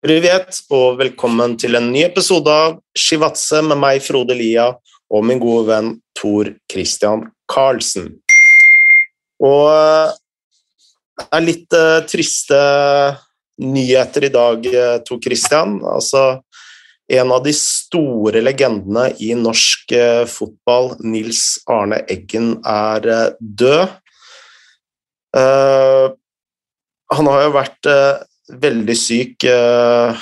Privet, og velkommen til en ny episode av Shivatse med meg, Frode Lia, og min gode venn Tor Christian Karlsen. Og eh, det er litt uh, triste nyheter i dag, uh, Tor Christian. Altså, en av de store legendene i norsk uh, fotball, Nils Arne Eggen, er død. han har jo vært veldig syk uh,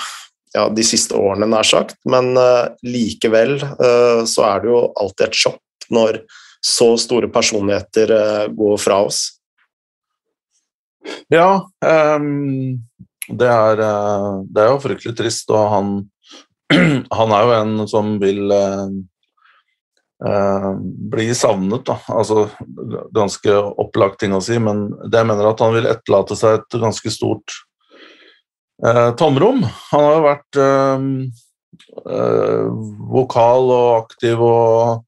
ja, de siste årene, nær sagt, men uh, likevel uh, så er det jo alltid et sjokk når så store personligheter går fra oss. Ja, um, det, er, det, er, jo fryktelig trist, og han, han er jo en som vil bli savnet, da. Altså ganske opplagt ting å si, men det jeg mener at han vil etterlate seg et ganske stort Eh, tomrom. Han har jo vært eh, eh, vokal og aktiv og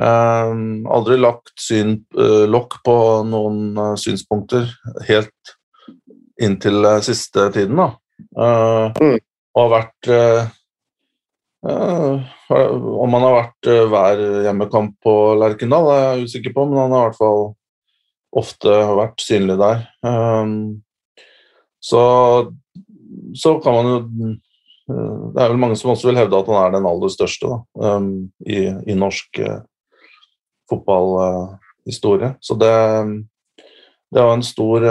eh, aldri lagt syn, eh, lokk på noen eh, synspunkter helt inntil siste tiden, da. Mm. Og har vært Om han har vært hver hjemmekamp på Lerkendal, er jeg usikker på, men han har i hvert fall ofte vært synlig der. så så kan man jo eh, Det er vel mange som også vil hevde at han er den aller største da, um, i, i, norsk uh, fotballhistorie. Uh, så det, det er en stor,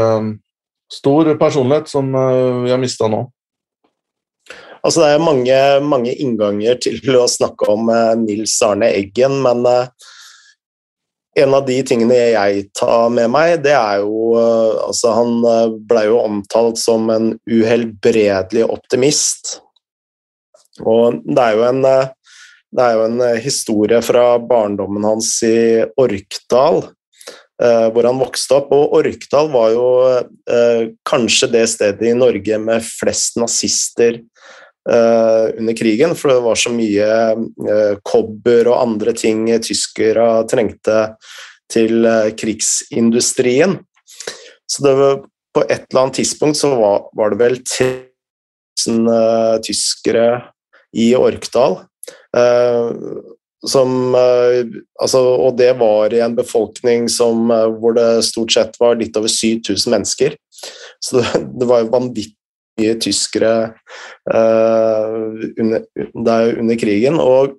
stor personlighet som vi har mista nå. Altså, det er mange, mange, innganger til å snakke om Nils Arne Eggen, men en av de tingene jeg tar med meg, det er jo eh, Altså, han eh, ble jo omtalt som en uhelbredelig optimist. Og det er jo en, eh, det er jo en historie fra barndommen hans i Orkdal, hvor han vokste opp. Og Orkdal var jo kanskje det stedet i Norge med flest nazister under krigen, for det var så mye uh, kobber og andre ting tyskere trengte til uh, krigsindustrien. Så det var, på et eller annet tidspunkt så var, var det vel 1000 tyskere i Orkdal. Som, altså, og det var i en befolkning som, hvor det stort sett var litt over 7000 mennesker. Så det, det var jo vanvittig mye tyskere uh, under, under, krigen. Og,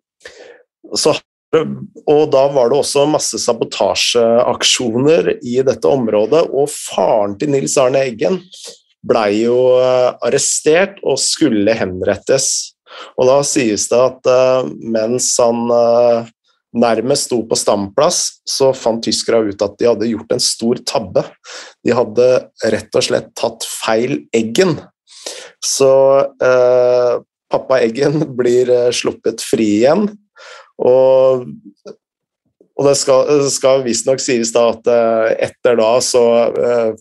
så, og, da var det også masse sabotasjeaksjoner i dette området, og faren til Nils Arne Eggen blei jo uh, arrestert og skulle henrettes. Og da sies det at uh, mens han nærmest sto på standplass, så fant tyskerne ut at de hadde gjort en stor tabbe. De hadde rett og slett tatt feil Eggen. Så eh, pappa Eggen blir eh, sluppet fri igjen. Og, og det skal, skal visstnok sies da at eh, etter da så eh,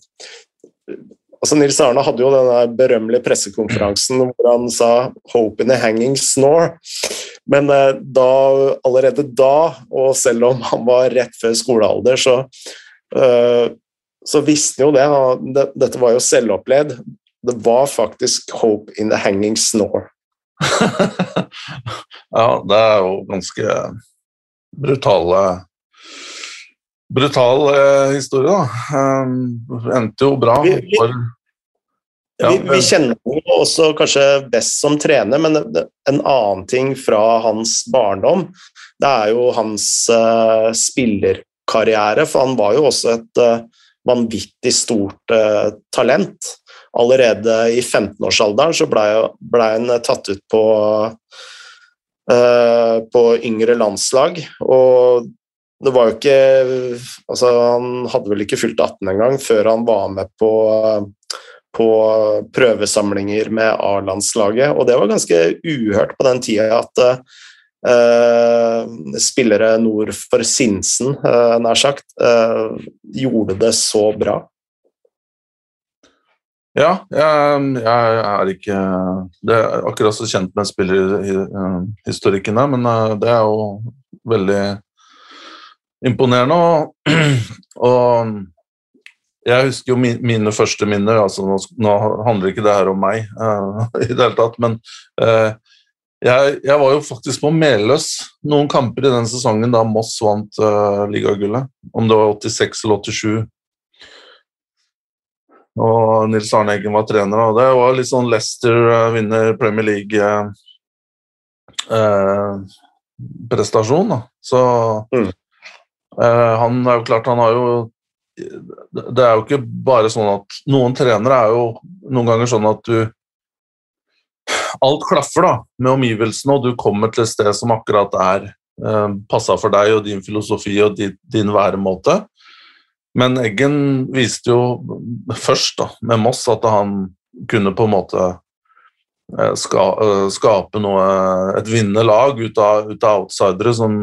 altså Nils Arne hadde jo denne berømmelige pressekonferansen hvor han sa 'hope in a hanging snore'. Men eh, da, allerede da, og selv om han var rett før skolealder, så, så visste han jo det. Dette var jo selvopplevd. Det var faktisk 'Hope in the Hanging Snore'. ja, det er jo ganske brutale Brutal eh, historie, da. Um, endte jo bra. Vi, vi, for, ja, vi, vi kjenner jo også kanskje best som trener, men en annen ting fra hans barndom, det er jo hans uh, spillerkarriere. For han var jo også et uh, vanvittig stort uh, talent allerede i 15-årsalderen så blei ble han tatt ut på, uh, på yngre landslag. Og det var jo ikke altså Han hadde vel ikke fylt 18 engang før han var med på, på prøvesamlinger med A-landslaget, og det var ganske uhørt på den tida at uh, spillere nord for Sinsen, uh, nær sagt, uh, gjorde det så bra. Ja, jeg, jeg, er ikke det er akkurat så kjent med spillerhistorikken der, men eh, det er jo veldig imponerende. Og, og jeg husker jo mine første minner. altså Nå, nå handler ikke det her om meg uh, i det hele tatt, men uh, jeg, jeg, var jo faktisk på Meløs noen kamper i den sesongen da Moss vant uh, ligagullet. Om det var 86 eller 87. Og Nils Arne Eggen var trener. Og det var litt sånn Leicester vinner Premier League-prestasjon. da. Så mm. han er jo klart, han har jo det er jo ikke bare sånn at Noen trenere er jo noen ganger sånn at du Alt klaffer da, med omgivelsene, og du kommer til et sted som akkurat er eh, passa for deg og din filosofi og din, din væremåte. Men Eggen viste jo først da, med Moss at han kunne på en måte eh, ska, eh, skape noe, et vinnende lag ut av, ut av outsidere som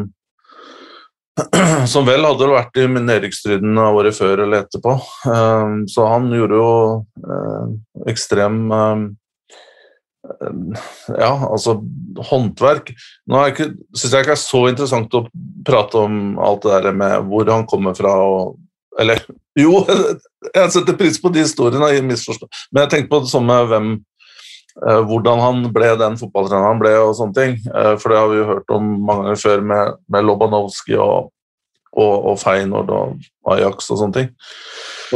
som vel hadde vært i nedrykksstriden året før eller etterpå. Ehm, så han gjorde jo eh, ekstrem ja, altså håndverk Nå syns jeg ikke det er så interessant å prate om alt det der med hvor han kommer fra og Eller jo, jeg setter pris på de historiene, men jeg tenker på det samme hvem eh, hvordan han ble den fotballtreneren han ble, og sånne ting. Eh, for det har vi jo hørt om mange ganger før med, med Lobanowski og og, og Feinord og Ajax og sånne ting.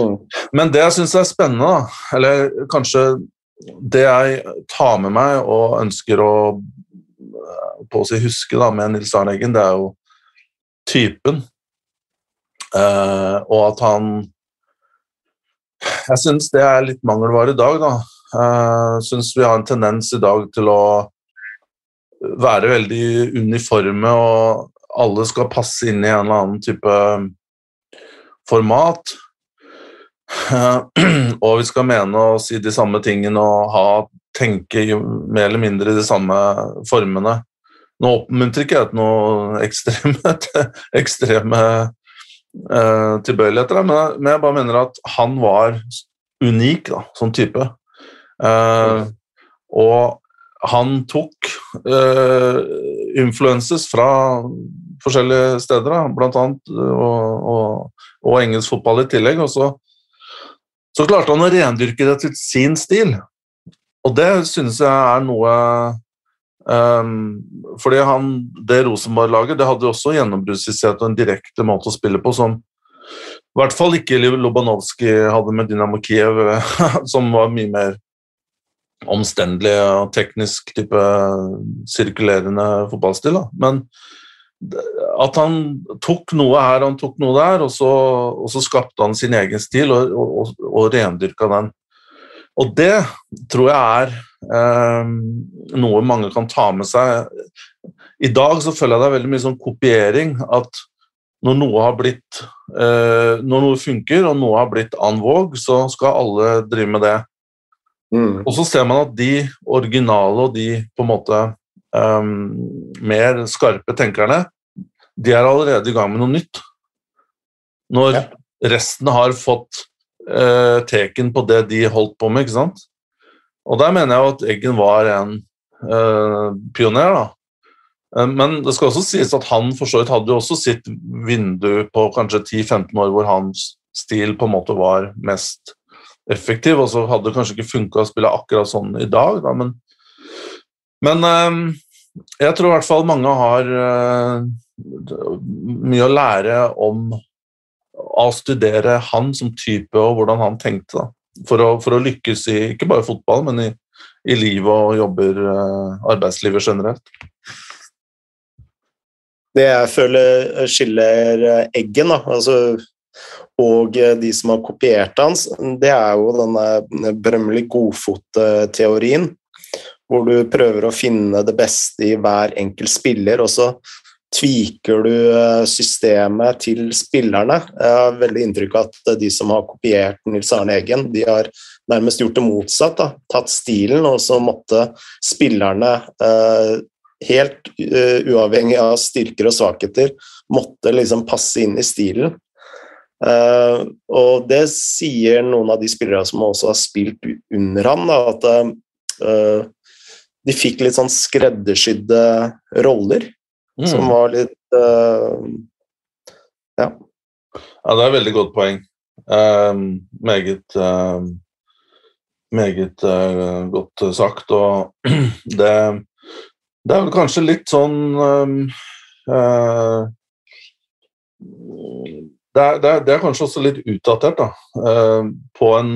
Mm. Men det jeg syns er spennende, da, eller kanskje det jeg tar med meg og ønsker å på å si huske da, med Nils Arne Eggen, det er jo typen. Eh, og at han Jeg syns det er litt mangelvare i dag, da. Jeg uh, syns vi har en tendens i dag til å være veldig uniforme og alle skal passe inn i en eller annen type format. Og vi skal mene og si de samme tingene og ha, tenke mer eller mindre i de samme formene. Nå oppmuntrer ikke jeg til noe ekstreme, ekstreme uh, tilbøyeligheter, men, men, jeg bare mener at han var unik da, som type. Eh, og han tok eh, influences fra forskjellige steder, da, blant annet, og, og, og, engelsk fotball i tillegg. Og så, så klarte han å rendyrke det til sin stil, og det synes jeg er noe um, fordi han, Det Rosenborg-laget det hadde også gjennombruddshissighet og en direkte måte å spille på som i hvert fall ikke Lobanovskij hadde med Dynamo Kiev, som var mye mer omstendelig og teknisk type sirkulerende fotballstil. Da. Men at han tok noe her han tok noe der, og så, og så skapte han sin egen stil og, og, og rendyrka den. Og det tror jeg er eh, noe mange kan ta med seg. I dag så føler jeg det er veldig mye sånn kopiering. At når noe har blitt eh, Når noe funker, og noe har blitt en vogue, så skal alle drive med det. Mm. Og så ser man at de originale og de på en måte eh, mer skarpe tenkerne, de er allerede i gang med noe nytt. Når ja. resten har fått uh, teken på det de holdt på med, ikke sant. Og der mener jeg at Eggen var en eh, pioner, da. Uh, men det skal også sies at han for hadde jo også sitt vindu på kanskje 10-15 år hvor hans stil på en måte var mest effektiv, og så hadde det kanskje ikke funka å spille akkurat sånn i dag, da, men, men um, jeg tror i hvert fall mange har uh, mye å lære om å studere han som type og hvordan han tenkte. Da. For, å, for å lykkes i ikke bare fotball, men i, i livet og jobber, uh, arbeidslivet generelt. Det jeg føler skiller Eggen da, altså, og de som har kopiert hans, det er jo denne berømmelige godfotteorien hvor du prøver å finne det beste i hver enkelt spiller, og så tviker du eh, systemet til spillerne. Jeg har veldig inntrykk av at de som har kopiert Nils Arne Eggen, de har nærmest gjort det motsatt. Da. Tatt stilen, og så måtte spillerne, eh, helt eh, uavhengig av styrker og svakheter, måtte liksom passe inn i stilen. og det sier noen av de spillerne som også har spilt under ham, da, at de fikk litt sånn skreddersydde roller, mm. som var litt uh, Ja. Ja, det er et veldig godt poeng. Um, meget um, meget uh, godt sagt, og det, det er vel kanskje litt sånn eh, det er, det, er, det er, kanskje også litt utdatert, da. Uh, på en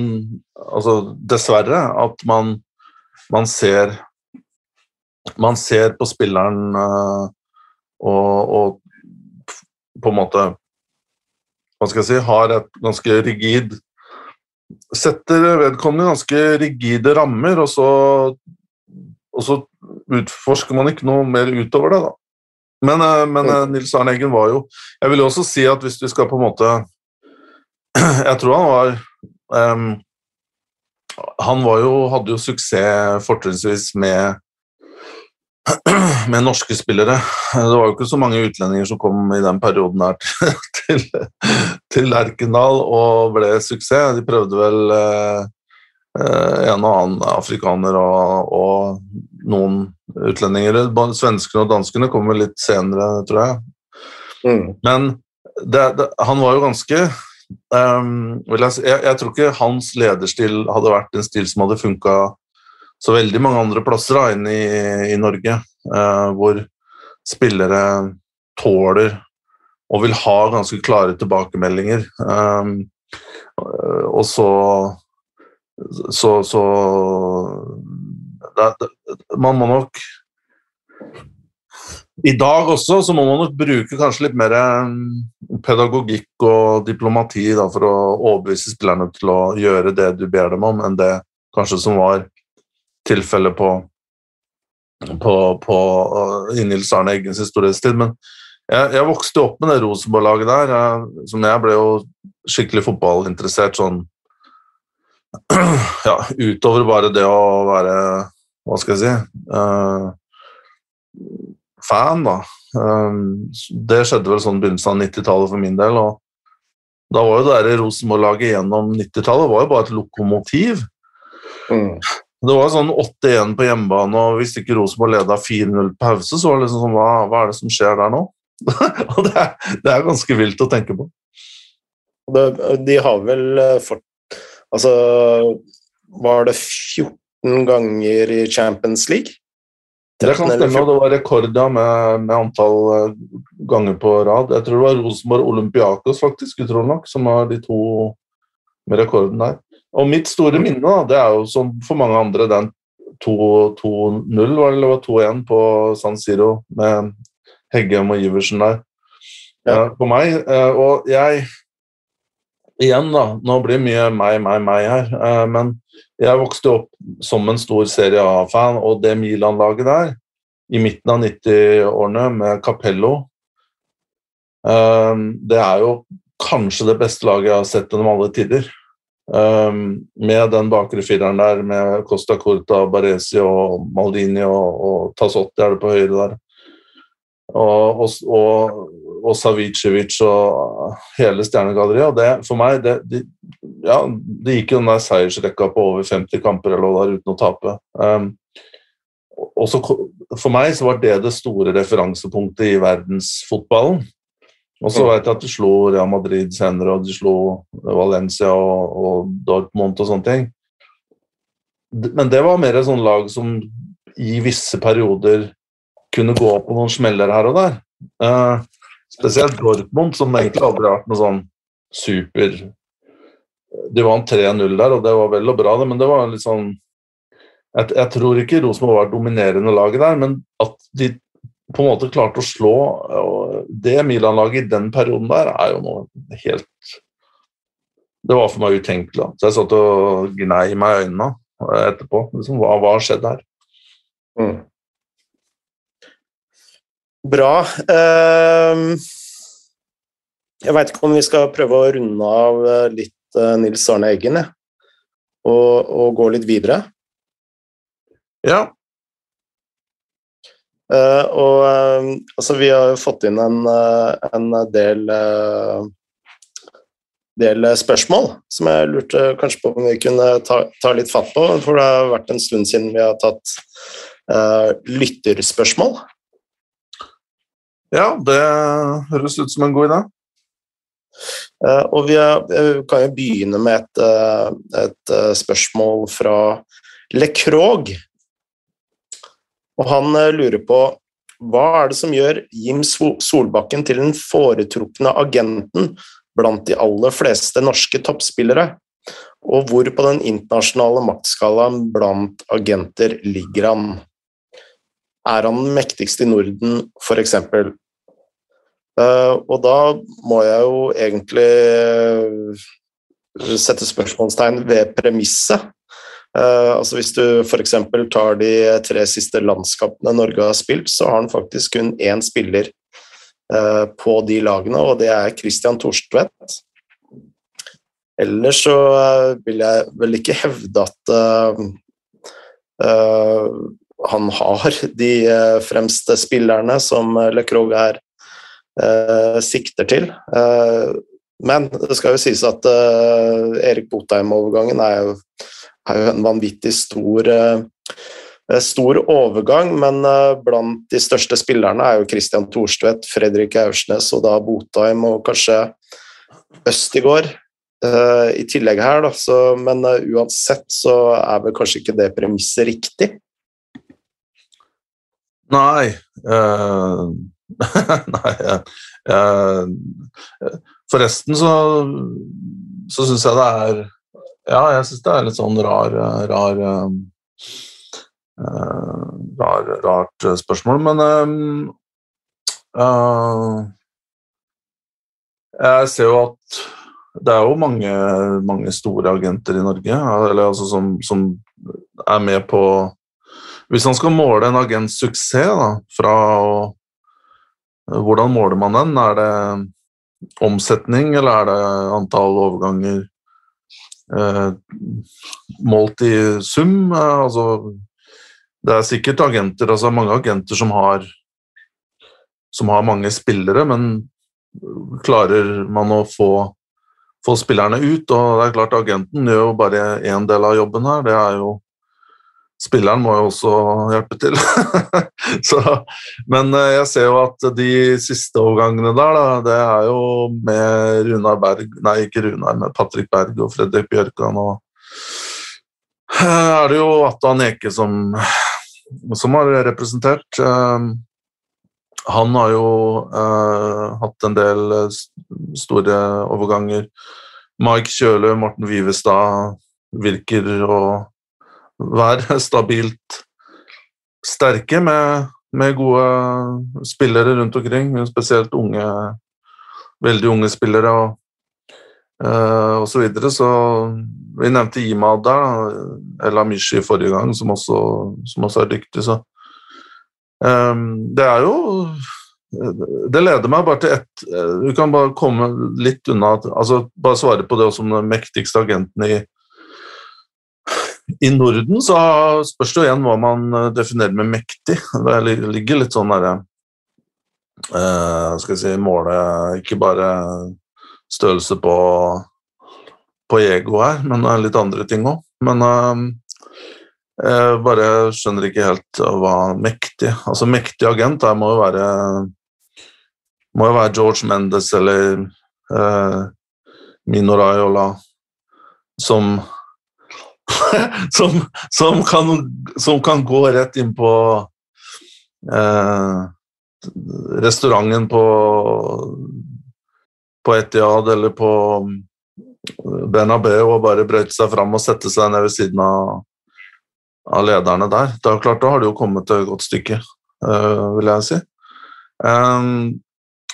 Altså, dessverre, at man, man ser Man ser på spilleren uh, og, og, på en måte Hva skal jeg si Har et ganske rigid Setter vedkommende ganske rigide rammer, og så, og så utforsker man ikke noe mer utover det, da. Men, eh, men mm. Nils Arne Eggen var jo Jeg vil jo også si at hvis du skal på en måte Jeg tror han var um, Han var jo, hadde jo suksess fortrinnsvis med med norske spillere. Det var jo ikke så mange utlendinger som kom i den perioden her til, til Lerkendal og ble suksess. De prøvde vel eh, en og annen afrikaner og, og noen utlendinger. Svenskene og danskene kom vel litt senere, tror jeg. Mm. Men det, det, han var jo ganske um, jeg, jeg, jeg, tror ikke hans lederstil hadde vært en stil som hadde funka så veldig mange andre plasser da, inne i, i Norge, eh, hvor spillere tåler og vil ha ganske klare tilbakemeldinger. Eh, og så så, så det, det, man må nok I dag også så må man nok bruke kanskje litt mer mm, pedagogikk og diplomati da, for å overbevise spillerne til å gjøre det du ber dem om, enn det kanskje som var tilfellet på, på, på uh, i Nils Arne Eggens historietid. Men jeg, jeg, vokste opp med det Rosenborg-laget der. Jeg, som jeg ble jo skikkelig fotballinteressert sånn ja, utover bare det å være hva skal jeg si uh, fan, da. Um, det skjedde vel sånn begynnelsen av 90-tallet for min del. og Da var jo det Rosenborg-laget gjennom 90-tallet var jo bare et lokomotiv. Mm. Det var sånn 8-1 på hjemmebane, og hvis ikke Rosenborg leda 4-0 pause, så var det liksom sånn hva, hva, er det som skjer der nå? og det er, det er, ganske vilt å tenke på. Det, de har vel eh, fått Altså, var det 14 ganger i Champions League. Det kan stemme, og det var rekord med, med, antall eh, ganger på rad. Jeg tror det var Rosenborg Olympiakos faktisk, utrolig nok, som var de to med rekorden der. Og mitt store minne, da, det er jo som for mange andre den 2-0, var det, eller 2-1 på San Siro med Heggem og Iversen der. Ja. På meg. Eh, og jeg Igjen, da. Nå blir det mye meg, meg, meg her. Eh, men jeg vokste opp som en stor Serie A-fan, og det Milan-laget der, i midten av 90-årene med Capello Det er jo kanskje det beste laget jeg har sett gjennom alle tider. Um, med den bakre fireren der, med Costa Corta, Baresi og Maldini og, og Tassotti er det på høyre der. Og, og, og, og Savicevic og hele stjernegalleriet. Det, for meg det, de, ja, det gikk jo den der seiersrekka på over 50 kamper eller der uten å tape. Um, også, for meg så var det det store referansepunktet i verdensfotballen. Og så vet jeg at de slo Real Madrid senere, og de slo Valencia og, og Dortmund og sånne ting. Men det var mer et sånt lag som i visse perioder kunne gå på noen smeller her og der. Eh, spesielt Dortmund, som egentlig aldri har vært noe sånn super De vant 3-0 der, og det var vel og bra, det, men det var litt sånn jeg, jeg tror ikke Rosenborg var dominerende laget der, men at de på en måte klarte å slå det Milan-laget i den perioden der, er jo noe helt Det var for meg utenkelig. Så jeg satt og gnei meg i øynene etterpå. Liksom, hva, hva har skjedd her? Mm. Bra. Ehm, jeg veit ikke om vi skal prøve å runde av eh, litt eh, Nils Arne Eggen, jeg. Og, og, gå litt videre. Ja. Uh, og uh, altså, vi har jo fått inn en, uh, en del, del spørsmål som jeg lurte kanskje på om vi kunne ta, ta, litt fatt på. For det har vært en stund siden vi har tatt lytterspørsmål. Ja, det høres ut som en god idé. Og vi kan jo begynne med et, et spørsmål fra Le Krog. Og han lurer på hva er det som gjør Jim Solbakken til den foretrukne agenten blant de aller fleste norske toppspillere? Og hvor på den internasjonale maktskalaen blant agenter ligger han? Er han den mektigste i Norden, f.eks.? Uh, eh, og da må jeg jo egentlig sette spørsmålstegn ved premisset. Uh, altså Hvis du f.eks. tar de tre siste landskapene Norge har spilt, så har han faktisk kun én spiller uh, på de lagene, og det er Christian Torstvedt. Ellers så uh, vil jeg vel ikke hevde at han har de fremste spillerne som Le Crog her sikter til. men det skal jo sies at Erik Botheim-overgangen er jo er jo en vanvittig stor, eh, stor overgang, men eh, blant de største spillerne er jo Christian Thorstvedt, Fredrik Aursnes og da Botheim og kanskje Østigård uh, i tillegg her, da. Så, men uh, uansett så er vel kanskje ikke det premisset riktig? Nei uh, Nei Forresten så, så syns jeg det er ja, jeg syns det er litt sånn rar, rar uh, rar, Rart spørsmål, men uh, Jeg ser jo at det er jo mange, mange store agenter i Norge eller altså som, som, er med på Hvis man skal måle en agents suksess da, fra å Hvordan måler man den? Er det omsetning, eller er det antall overganger Eh, målt i sum. Eh, altså, det er sikkert agenter, altså mange agenter som har, som har mange spillere, men klarer man å få, få spillerne ut? Og det er klart, agenten gjør jo bare én del av jobben her. Det er jo spilleren må jo også hjelpe til. så, men eh, jeg ser jo at de siste overgangene der, da, det er jo med Runar Berg Nei, ikke Runar, men Patrick Berg og Fredrik Bjørkan. Og eh, er det jo Atta Neke som, som har representert. Eh, han har jo hatt en del store overganger. Mike Kjøle, Morten Vivestad virker og være stabilt sterke med, med, gode spillere rundt omkring, spesielt unge, veldig unge spillere og, uh, og så videre. Så vi nevnte Imad der, eller Amishi forrige gang, som også, som også er dyktig. Så um, det er jo det leder meg bare til ett Du kan bare komme litt unna altså Bare svare på det som den mektigste agenten i i Norden så spørs det jo igjen hva man eh, definerer med mektig. Det ligger litt sånn derre uh, Skal vi si måle ikke bare størrelse på, på ego her, men litt andre ting òg. Men jeg bare skjønner ikke helt hva mektig Altså mektig agent her må jo være må jo være George Mendes eller uh, Mino Raiola som som, som, kan, som, kan, gå rett inn på eh, restauranten på, på Etiad eller på Bernabeu og bare brøyte seg fram og sette seg ned ved siden av, av lederne der. Da, klart, da har det jo kommet et godt stykke, uh, vil jeg si. Um,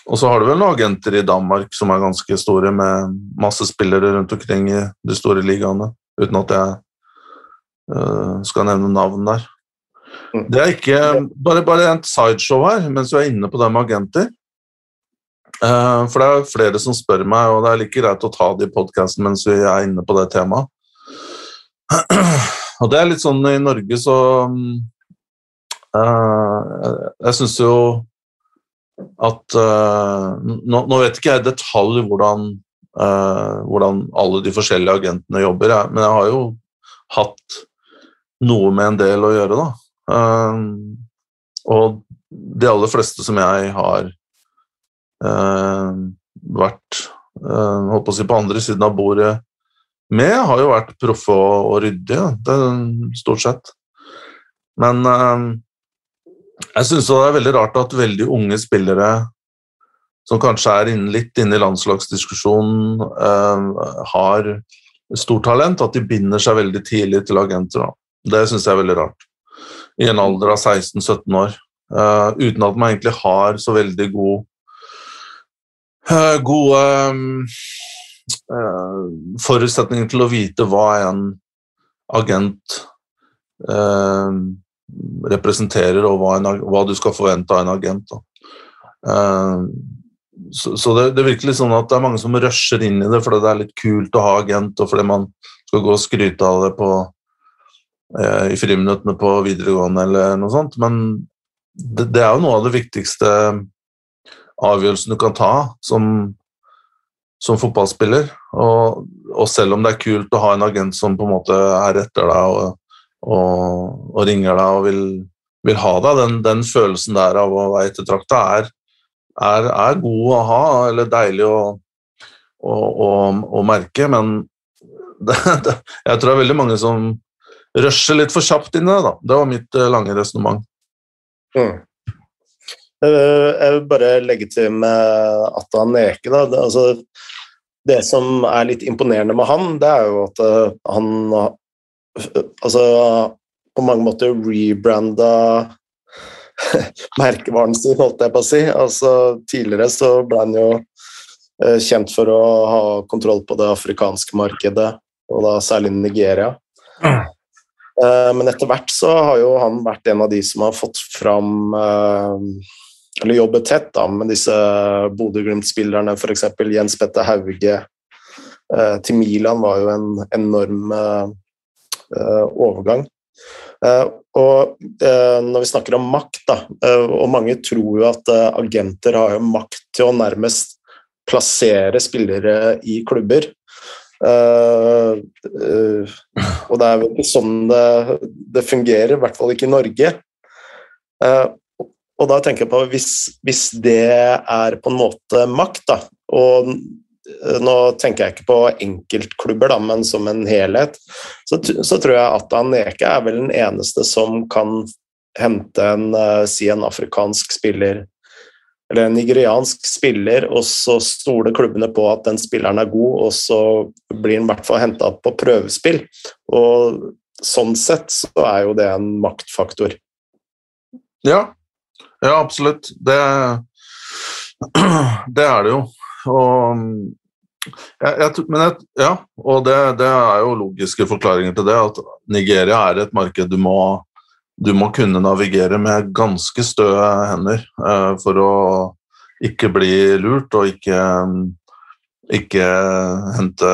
og så har du vel noen agenter i Danmark som er ganske store, med masse spillere rundt omkring i de store ligaene uten at jeg uh, skal nevne navn der. Mm. Det er ikke bare, bare en sideshow her mens vi er inne på det med agenter. Uh, for det er flere som spør meg, og det er like greit å ta det i podkasten mens vi er inne på det temaet. Og det er litt sånn i Norge, så uh, Jeg syns jo at uh, nå, nå, vet ikke jeg i detalj hvordan hvordan alle de forskjellige agentene jobber. Men jeg har jo hatt noe med en del å gjøre, da. Uh, og de aller fleste som jeg har uh, vært holdt på å si på andre siden av bordet med, har jo vært proffe og, og ryddige, stort sett. Men jeg syns det er veldig rart at veldig unge spillere som kanskje er inn, litt inne i landslagsdiskusjonen, eh, har stortalent, at de binder seg veldig tidlig til agenter. Da. Det syns jeg er veldig rart. I en alder av 16-17 år. Eh, uten at man egentlig har så veldig god eh, gode uh, forutsetninger til å vite hva en agent representerer, og hva, en, hva, du skal forvente av en agent. Så, så det, det, virker litt sånn at det er mange som rusher inn i det fordi det er litt kult å ha agent, og fordi man skal gå og skryte av det på i friminuttene på videregående eller noe sånt, men det, det, er jo noe av det viktigste avgjørelsen du kan ta som, som fotballspiller. Og, og, selv om det er kult å ha en agent som på en måte er etter deg og, og, og ringer deg og vil, vil ha deg, den, den, følelsen der av å være ettertrakta er, er, er, god å ha, eller deilig å, å, å merke, men det, det, jeg tror det er veldig mange som rusher litt for kjapt inn i det. da. Det var mitt eh, lange resonnement. Mm. Eh, jeg vil bare legge til med Atta Neke. Da. Det, altså, det som er litt imponerende med han, det er jo at uh, han altså, på mange måter rebranda merkevaren sin, holdt jeg på å si. Altså, tidligere så ble han jo uh, kjent for å ha kontroll på det afrikanske markedet, og da særlig Nigeria. Eh, men etter hvert så har jo han vært en av de som har fått fram eh, Eller jobbet tett da, med disse Bodø-Glimt-spillerne, f.eks. Jens Petter Hauge eh, til Milan var jo en enorm overgang. Og når vi snakker om makt, da, og mange tror jo at agenter har jo makt til å nærmest plassere spillere i klubber. Og det er vel ikke sånn det, det, fungerer, i hvert fall ikke i Norge. Og da tenker jeg på hvis, hvis, det er på en måte makt, da, og nå tenker jeg ikke på enkeltklubber, da, men som en helhet, så, så tror jeg at Aneke er vel den eneste som kan hente en, si en afrikansk spiller eller en nigeriansk spiller, og så stoler klubbene på at den spilleren er god, og så blir han i hvert fall henta på prøvespill. Og sånn sett så er jo det en maktfaktor. Ja, ja absolutt. Det, det er det jo. Og, jeg, jeg, men jeg, ja, og det, det, er jo logiske forklaringer til det. At Nigeria er et marked du må du må kunne navigere med ganske stø hender uh, for å ikke bli lurt og ikke, ikke hente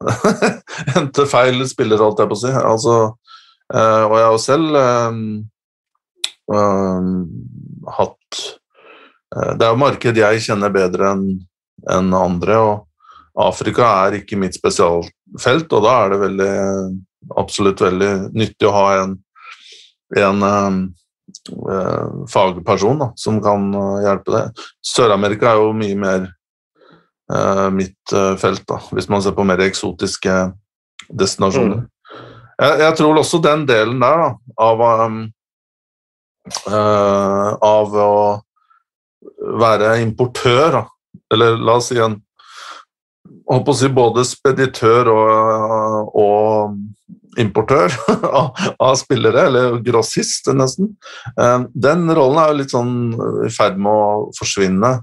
hente feil spiller, holdt jeg på å si. Altså, uh, og jeg har jo selv uh, hatt Det er jo marked jeg kjenner bedre enn en andre, og Afrika er ikke mitt spesialfelt, og da er det veldig, absolutt veldig nyttig å ha en en eh, fagperson da, som kan uh, hjelpe det. Sør-Amerika er jo mye mer eh, mitt felt, da, hvis man ser på mer eksotiske destinasjoner. Mm. Jeg, jeg, tror også den delen der da, av, um, av å være importør, da, eller la oss si en på å si både speditør og, og importør av, spillere, eller grossist nesten. Eh, den rollen er jo litt sånn i ferd med å forsvinne.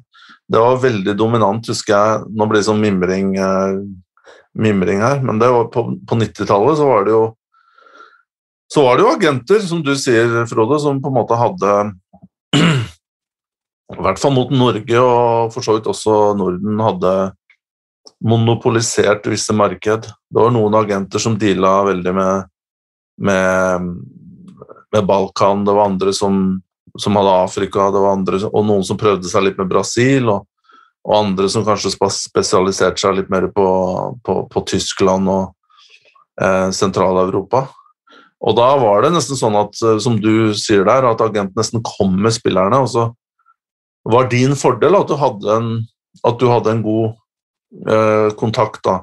Det var veldig dominant, husker jeg. Nå blir det sånn mimring, eh, mimring her, men var, på, på 90-tallet så var det jo så var det jo agenter, som du sier, Frode, som på en måte hadde I hvert fall mot Norge, og for så vidt også Norden, hadde monopolisert visse marked. Det var noen agenter som deala veldig med, med, med, Balkan, det var andre som, som hadde Afrika, andre, og noen som prøvde seg litt med Brasil, og, og andre som kanskje spesialiserte seg litt mer på, på, på Tyskland og eh, Sentral-Europa. Og da var det nesten sånn at, eh, som du sier der, at agenten nesten kom med spillerne. og så var din fordel at du hadde en, du hadde en god kontakt da,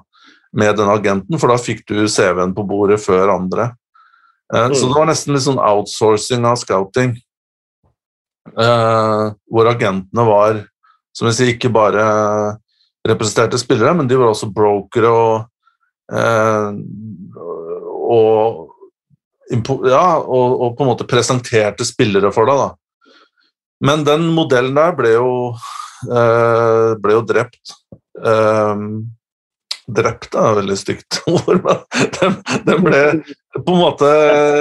med den agenten, for da fikk du CV-en på bordet før andre. Eh, mm. Så det var nesten litt sånn outsourcing av scouting. Eh, hvor agentene var, som jeg sier, ikke bare representerte spillere, men de var også brokere og, eh, og ja, og, og, på en måte presenterte spillere for deg. da. Men den modellen der ble jo, eh, ble jo drept. Eh, drept er veldig stygt ord, men den, den, ble på en måte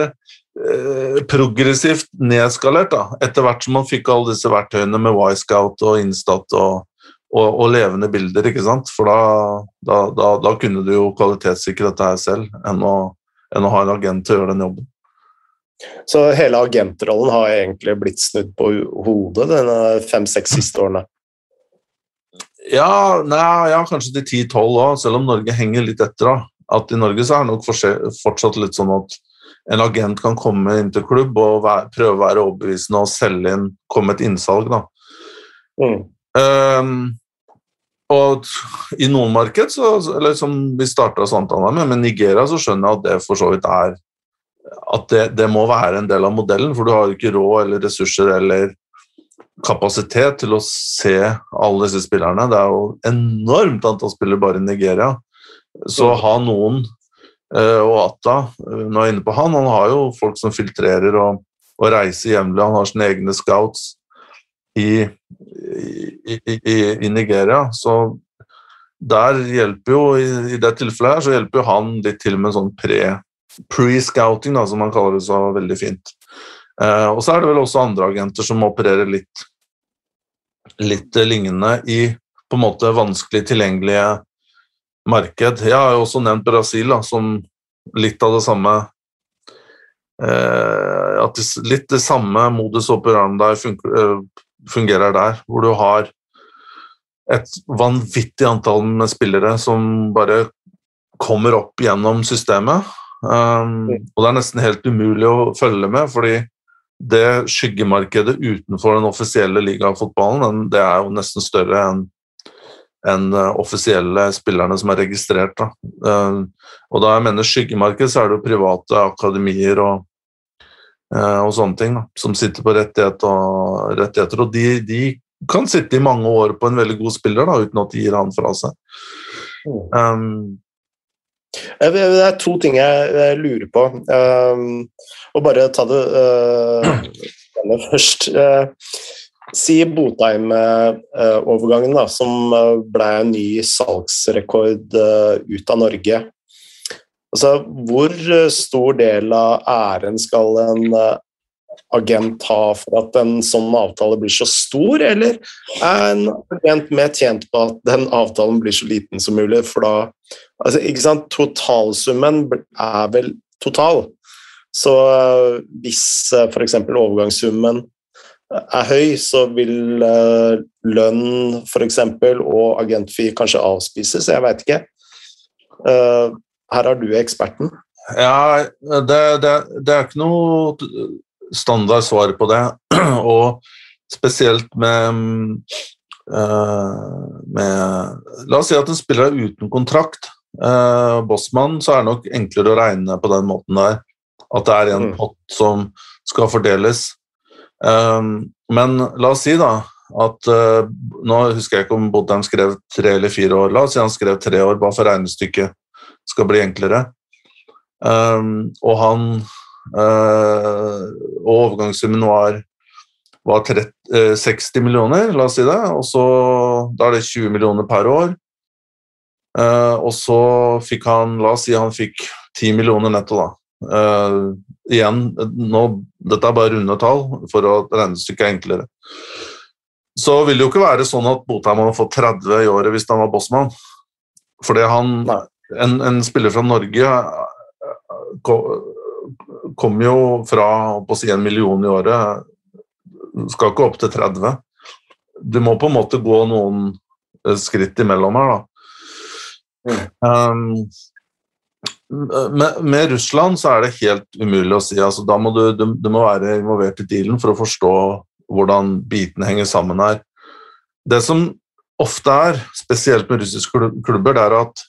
eh, progressivt nedskalert da, etter hvert som man fikk alle disse verktøyene med Y-Scout og Instat og, og, og, levende bilder. ikke sant? For da, da, da, da kunne du jo kvalitetssikre dette her selv enn å enn å ha en agent til å gjøre den jobben. Så hele agentrollen har egentlig blitt snudd på hodet de fem-seks siste årene? Ja, nei, ja kanskje de 10-12 òg, selv om Norge henger litt etter. da. At I Norge så er det nok fortsatt litt sånn at en agent kan komme inn til klubb og være, prøve å være overbevisende og selge inn, komme et innsalg. da. Mm. Um, og i noen marked, så, eller som vi starta samtalen med, med Nigeria, så skjønner jeg at det for så vidt er At det, det, må være en del av modellen, for du har ikke råd eller ressurser eller kapasitet til å se alle disse spillerne. Det er jo enormt antall spillere bare i Nigeria. Så å ha noen eh, Og Atta, eh, nå er jeg inne på han, han har jo folk som filtrerer og, og reiser jevnlig. Han har sine egne scouts i, i, i, i, Nigeria. Så der hjelper jo, i, det tilfellet her, så hjelper jo han litt til med sånn pre-scouting, pre som man kaller det så veldig fint. Eh, og så er det vel også andre agenter som opererer litt, litt lignende i på en måte vanskelig tilgjengelige marked. Jeg har jo også nevnt Brasil da, som litt av det samme eh, at Litt det samme modus operandi funker, eh, fungerer der, hvor du har et vanvittig antall med spillere som bare kommer opp gjennom systemet. Um, og det er nesten helt umulig å følge med, fordi det skyggemarkedet utenfor den offisielle ligafotballen det er jo nesten større enn enn uh, offisielle spillerne som er registrert. Da. Um, og da jeg mener skyggemarked, så er det jo private akademier og Eh, og sånne ting, da, som sitter på rettighet og, rettigheter. Og de, de, kan sitte i mange år på en veldig god spiller da, uten at de gir han fra seg. Um, det er to ting jeg, lurer på. Um, og bare ta det denne først. Uh, si Botheim-overgangen, som ble en ny salgsrekord ut av Norge. Altså, hvor eh, stor del av æren skal en eh, agent ha for at en sånn avtale blir så stor, eller er en agent mer tjent på at den avtalen blir så liten som mulig? For da altså, ikke sant, Totalsummen er vel total. Så eh, hvis f.eks. overgangssummen er høy, så vil lønn f.eks. og agentfee kanskje avspises, jeg veit ikke. Her har du eksperten. Ja, det, det, det er ikke noe standard svar på det. Og spesielt med, eh, med La oss si at en spiller er uten kontrakt. Uh, Bossmann, så er det nok enklere å regne på den måten der. At det er en mm. pott som skal fordeles. Um, men la oss si da at uh, Nå husker jeg ikke om Bodheim skrev tre eller fire år. La oss si han skrev tre år, bare for regnestykket skal bli enklere. Um, og han uh, Og overgangssummen var, var 30, uh, 60 millioner, la oss si det. Og så Da er det 20 millioner per år. Uh, og så fikk han La oss si han fikk 10 millioner netto, da. Uh, igjen, nå, dette er bare runde tall for at regnestykket er enklere. Så vil det jo ikke være sånn at Botheim hadde fått 30 i året hvis han var bossmann. Fordi han, en, en, spiller fra Norge kommer jo fra på å si en million i året, skal ikke opp til 30. Du må på en måte gå noen eh, skritt imellom her, da. Um, med, med, Russland så er det helt umulig å si. Altså, da må du, du, du, må være involvert i dealen for å forstå hvordan bitene henger sammen her. Det som ofte er, spesielt med russiske klubber, det er at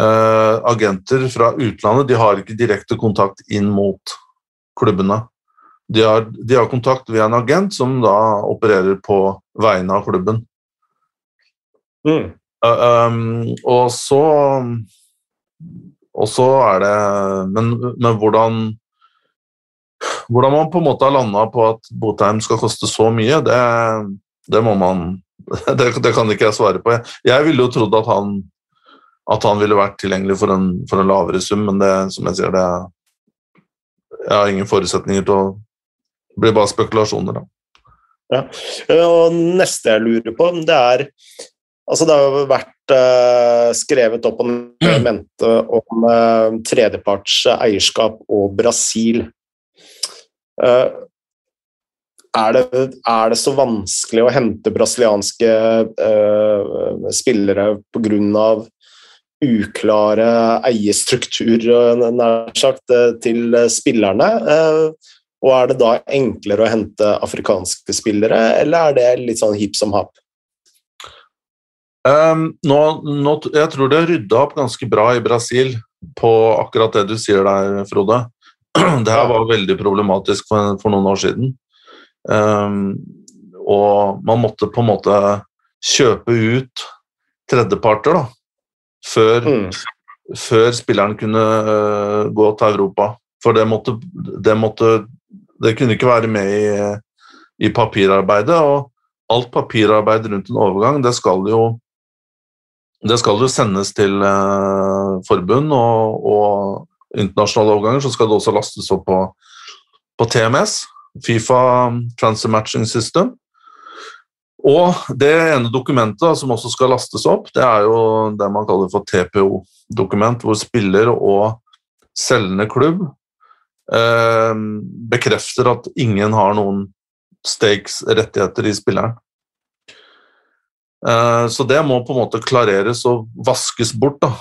uh, agenter fra utlandet de har ikke direkte kontakt inn mot klubbene. De har, de har, kontakt via en agent som da opererer på vegne av klubben. Mm. Um, og så Og så er det Men, men hvordan hvordan man på en måte har landa på at Botheim skal koste så mye, det, det må man det, det, kan ikke jeg svare på. Jeg ville jo trodd at han, at han ville vært tilgjengelig for en, for en, lavere sum, men det som jeg sier, det Jeg har ingen forutsetninger til å Det blir bare spekulasjoner, da. Ja. Og neste jeg lurer på, det er Altså, det har jo vært uh, skrevet opp og mente om uh, tredjeparts eierskap og Brasil. Uh, er, det, er, det, så vanskelig å hente brasilianske uh, spillere pga. uklare eierstrukturer nær sagt, til spillerne? Og er det da enklere å hente afrikanske spillere, eller er det litt sånn hipp som happ? Um, nå, nå, jeg tror det er rydda opp ganske bra i Brasil på akkurat det du sier der, Frode. Det her var veldig problematisk for, for noen år siden. Um, og man måtte på en måte kjøpe ut tredjeparter da, før, mm. før spilleren kunne uh, gå til Europa. For det måtte, det måtte Det kunne ikke være med i, i papirarbeidet. Og alt papirarbeid rundt en overgang, det skal jo det skal jo sendes til eh, forbund og, og internasjonale overganger, så skal det også lastes opp på, på TMS. Fifa Transfer Matching System. Og det ene dokumentet som også skal lastes opp, det er jo det man kaller for TPO-dokument, hvor spiller og selgende klubb eh, bekrefter at ingen har noen stakes, rettigheter, i spilleren. Eh, så det må på en måte klareres og vaskes bort da,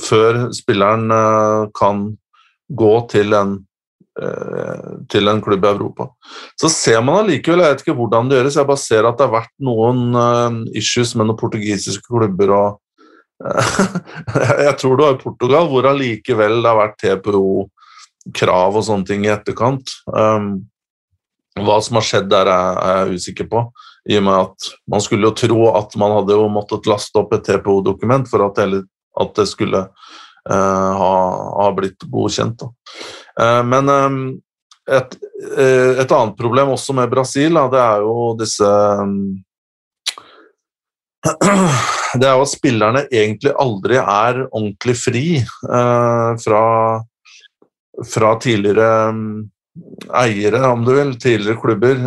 før spilleren eh, kan gå til en Eh, til en klubb i Europa. Så ser man allikevel, jeg vet ikke hvordan det gjøres, jeg bare ser at det har vært noen issues med noen portugisiske klubber og Jeg tror det var i Portugal hvor allikevel det har vært TPO-krav og sånne ting i etterkant. Hva som har skjedd der, er, er jeg usikker på. I og med at Man skulle jo tro at man hadde jo måttet laste opp et TPO-dokument for at, hele, at det skulle uh, ha, ha, blitt godkjent. Da. Eh, men ehm, et, eh, et, annet problem også med Brasil, det er jo disse Det er jo at spillerne egentlig aldri er ordentlig fri fra, fra tidligere ehm, eiere, om du vil, tidligere klubber.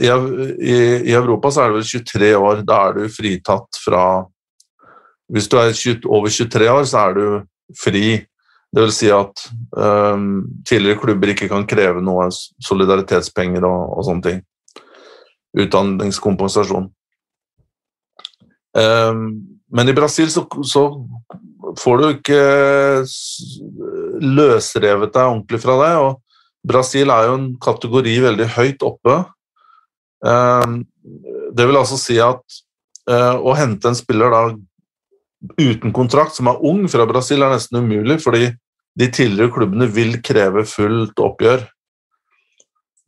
I, i, Europa så er det vel 23 år. Da er du fritatt fra Hvis du er 20, over 23 år, så er du fri det vil si at um, tidligere klubber ikke kan kreve noe solidaritetspenger og, og sånne ting. Utdanningskompensasjon. Um, men i Brasil så, så, får du ikke løsrevet deg ordentlig fra det. og Brasil er jo en kategori veldig høyt oppe. Um, det vil altså si at uh, å hente en spiller da uten kontrakt, som er ung fra Brasil, er nesten umulig, fordi de tidligere klubbene vil kreve fullt oppgjør.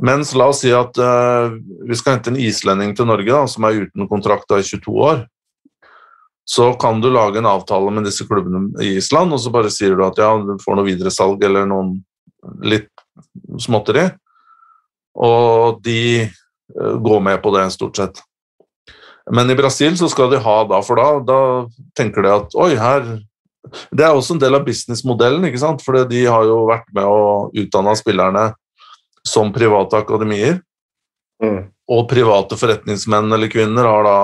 Mens la oss si at uh, vi skal hente en islending til Norge da, som er uten kontrakt da, i 22 år. Så kan du lage en avtale med disse klubbene i Island, og så bare sier du at ja, du får noe videresalg eller noen litt småtteri. Og de uh, går med på det, stort sett. Men i Brasil så skal de ha da, for da, da tenker de at oi, her Det er også en del av businessmodellen, ikke sant? for de har jo vært med og utdanna spillerne som private akademier. Mm. Og private forretningsmenn eller -kvinner har da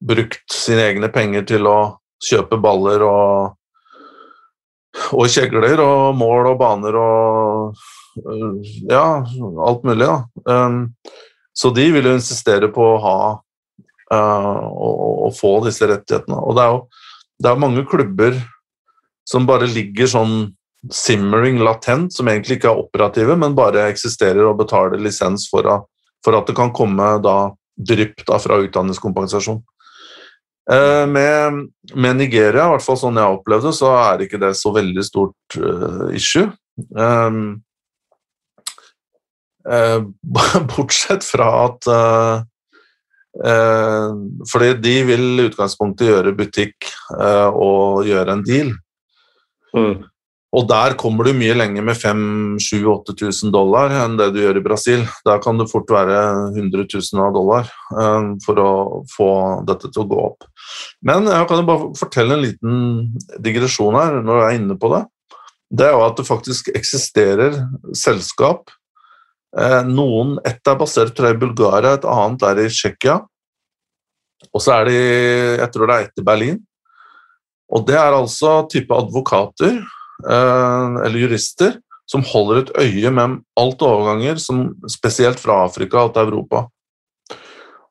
brukt sine egne penger til å kjøpe baller og, og kjegler og mål og baner og ja, alt mulig. da. Um, så de vil jo insistere på å ha å, få disse rettighetene. Og det er jo det er mange klubber som bare ligger sånn simmering latent, som egentlig ikke er operative, men bare eksisterer og betaler lisens for, for at det kan komme da drypp fra utdanningskompensasjon. Eh, med, med, Nigeria, i hvert fall sånn jeg opplevde så er ikke det så veldig stort uh, issue. Um, uh, bortsett fra at uh, Fordi de vil i utgangspunktet gjøre butikk og gjøre en deal. Mm. Og der kommer du mye lenger med 5000-8000 dollar enn det du gjør i Brasil. Der kan det fort være 100 000 dollar uh, for å få dette til å gå opp. Men jeg kan jo bare fortelle en liten digresjon her når jeg er inne på det. Det er jo at det faktisk eksisterer selskap. Uh, noen, Ett er basert i Bulgaria, et annet er i Tsjekkia. Og så er de, jeg tror det er ett i Berlin. Og det er altså type advokater Eh, eller jurister som holder et øye med alt overganger, som, spesielt fra Afrika og til Europa.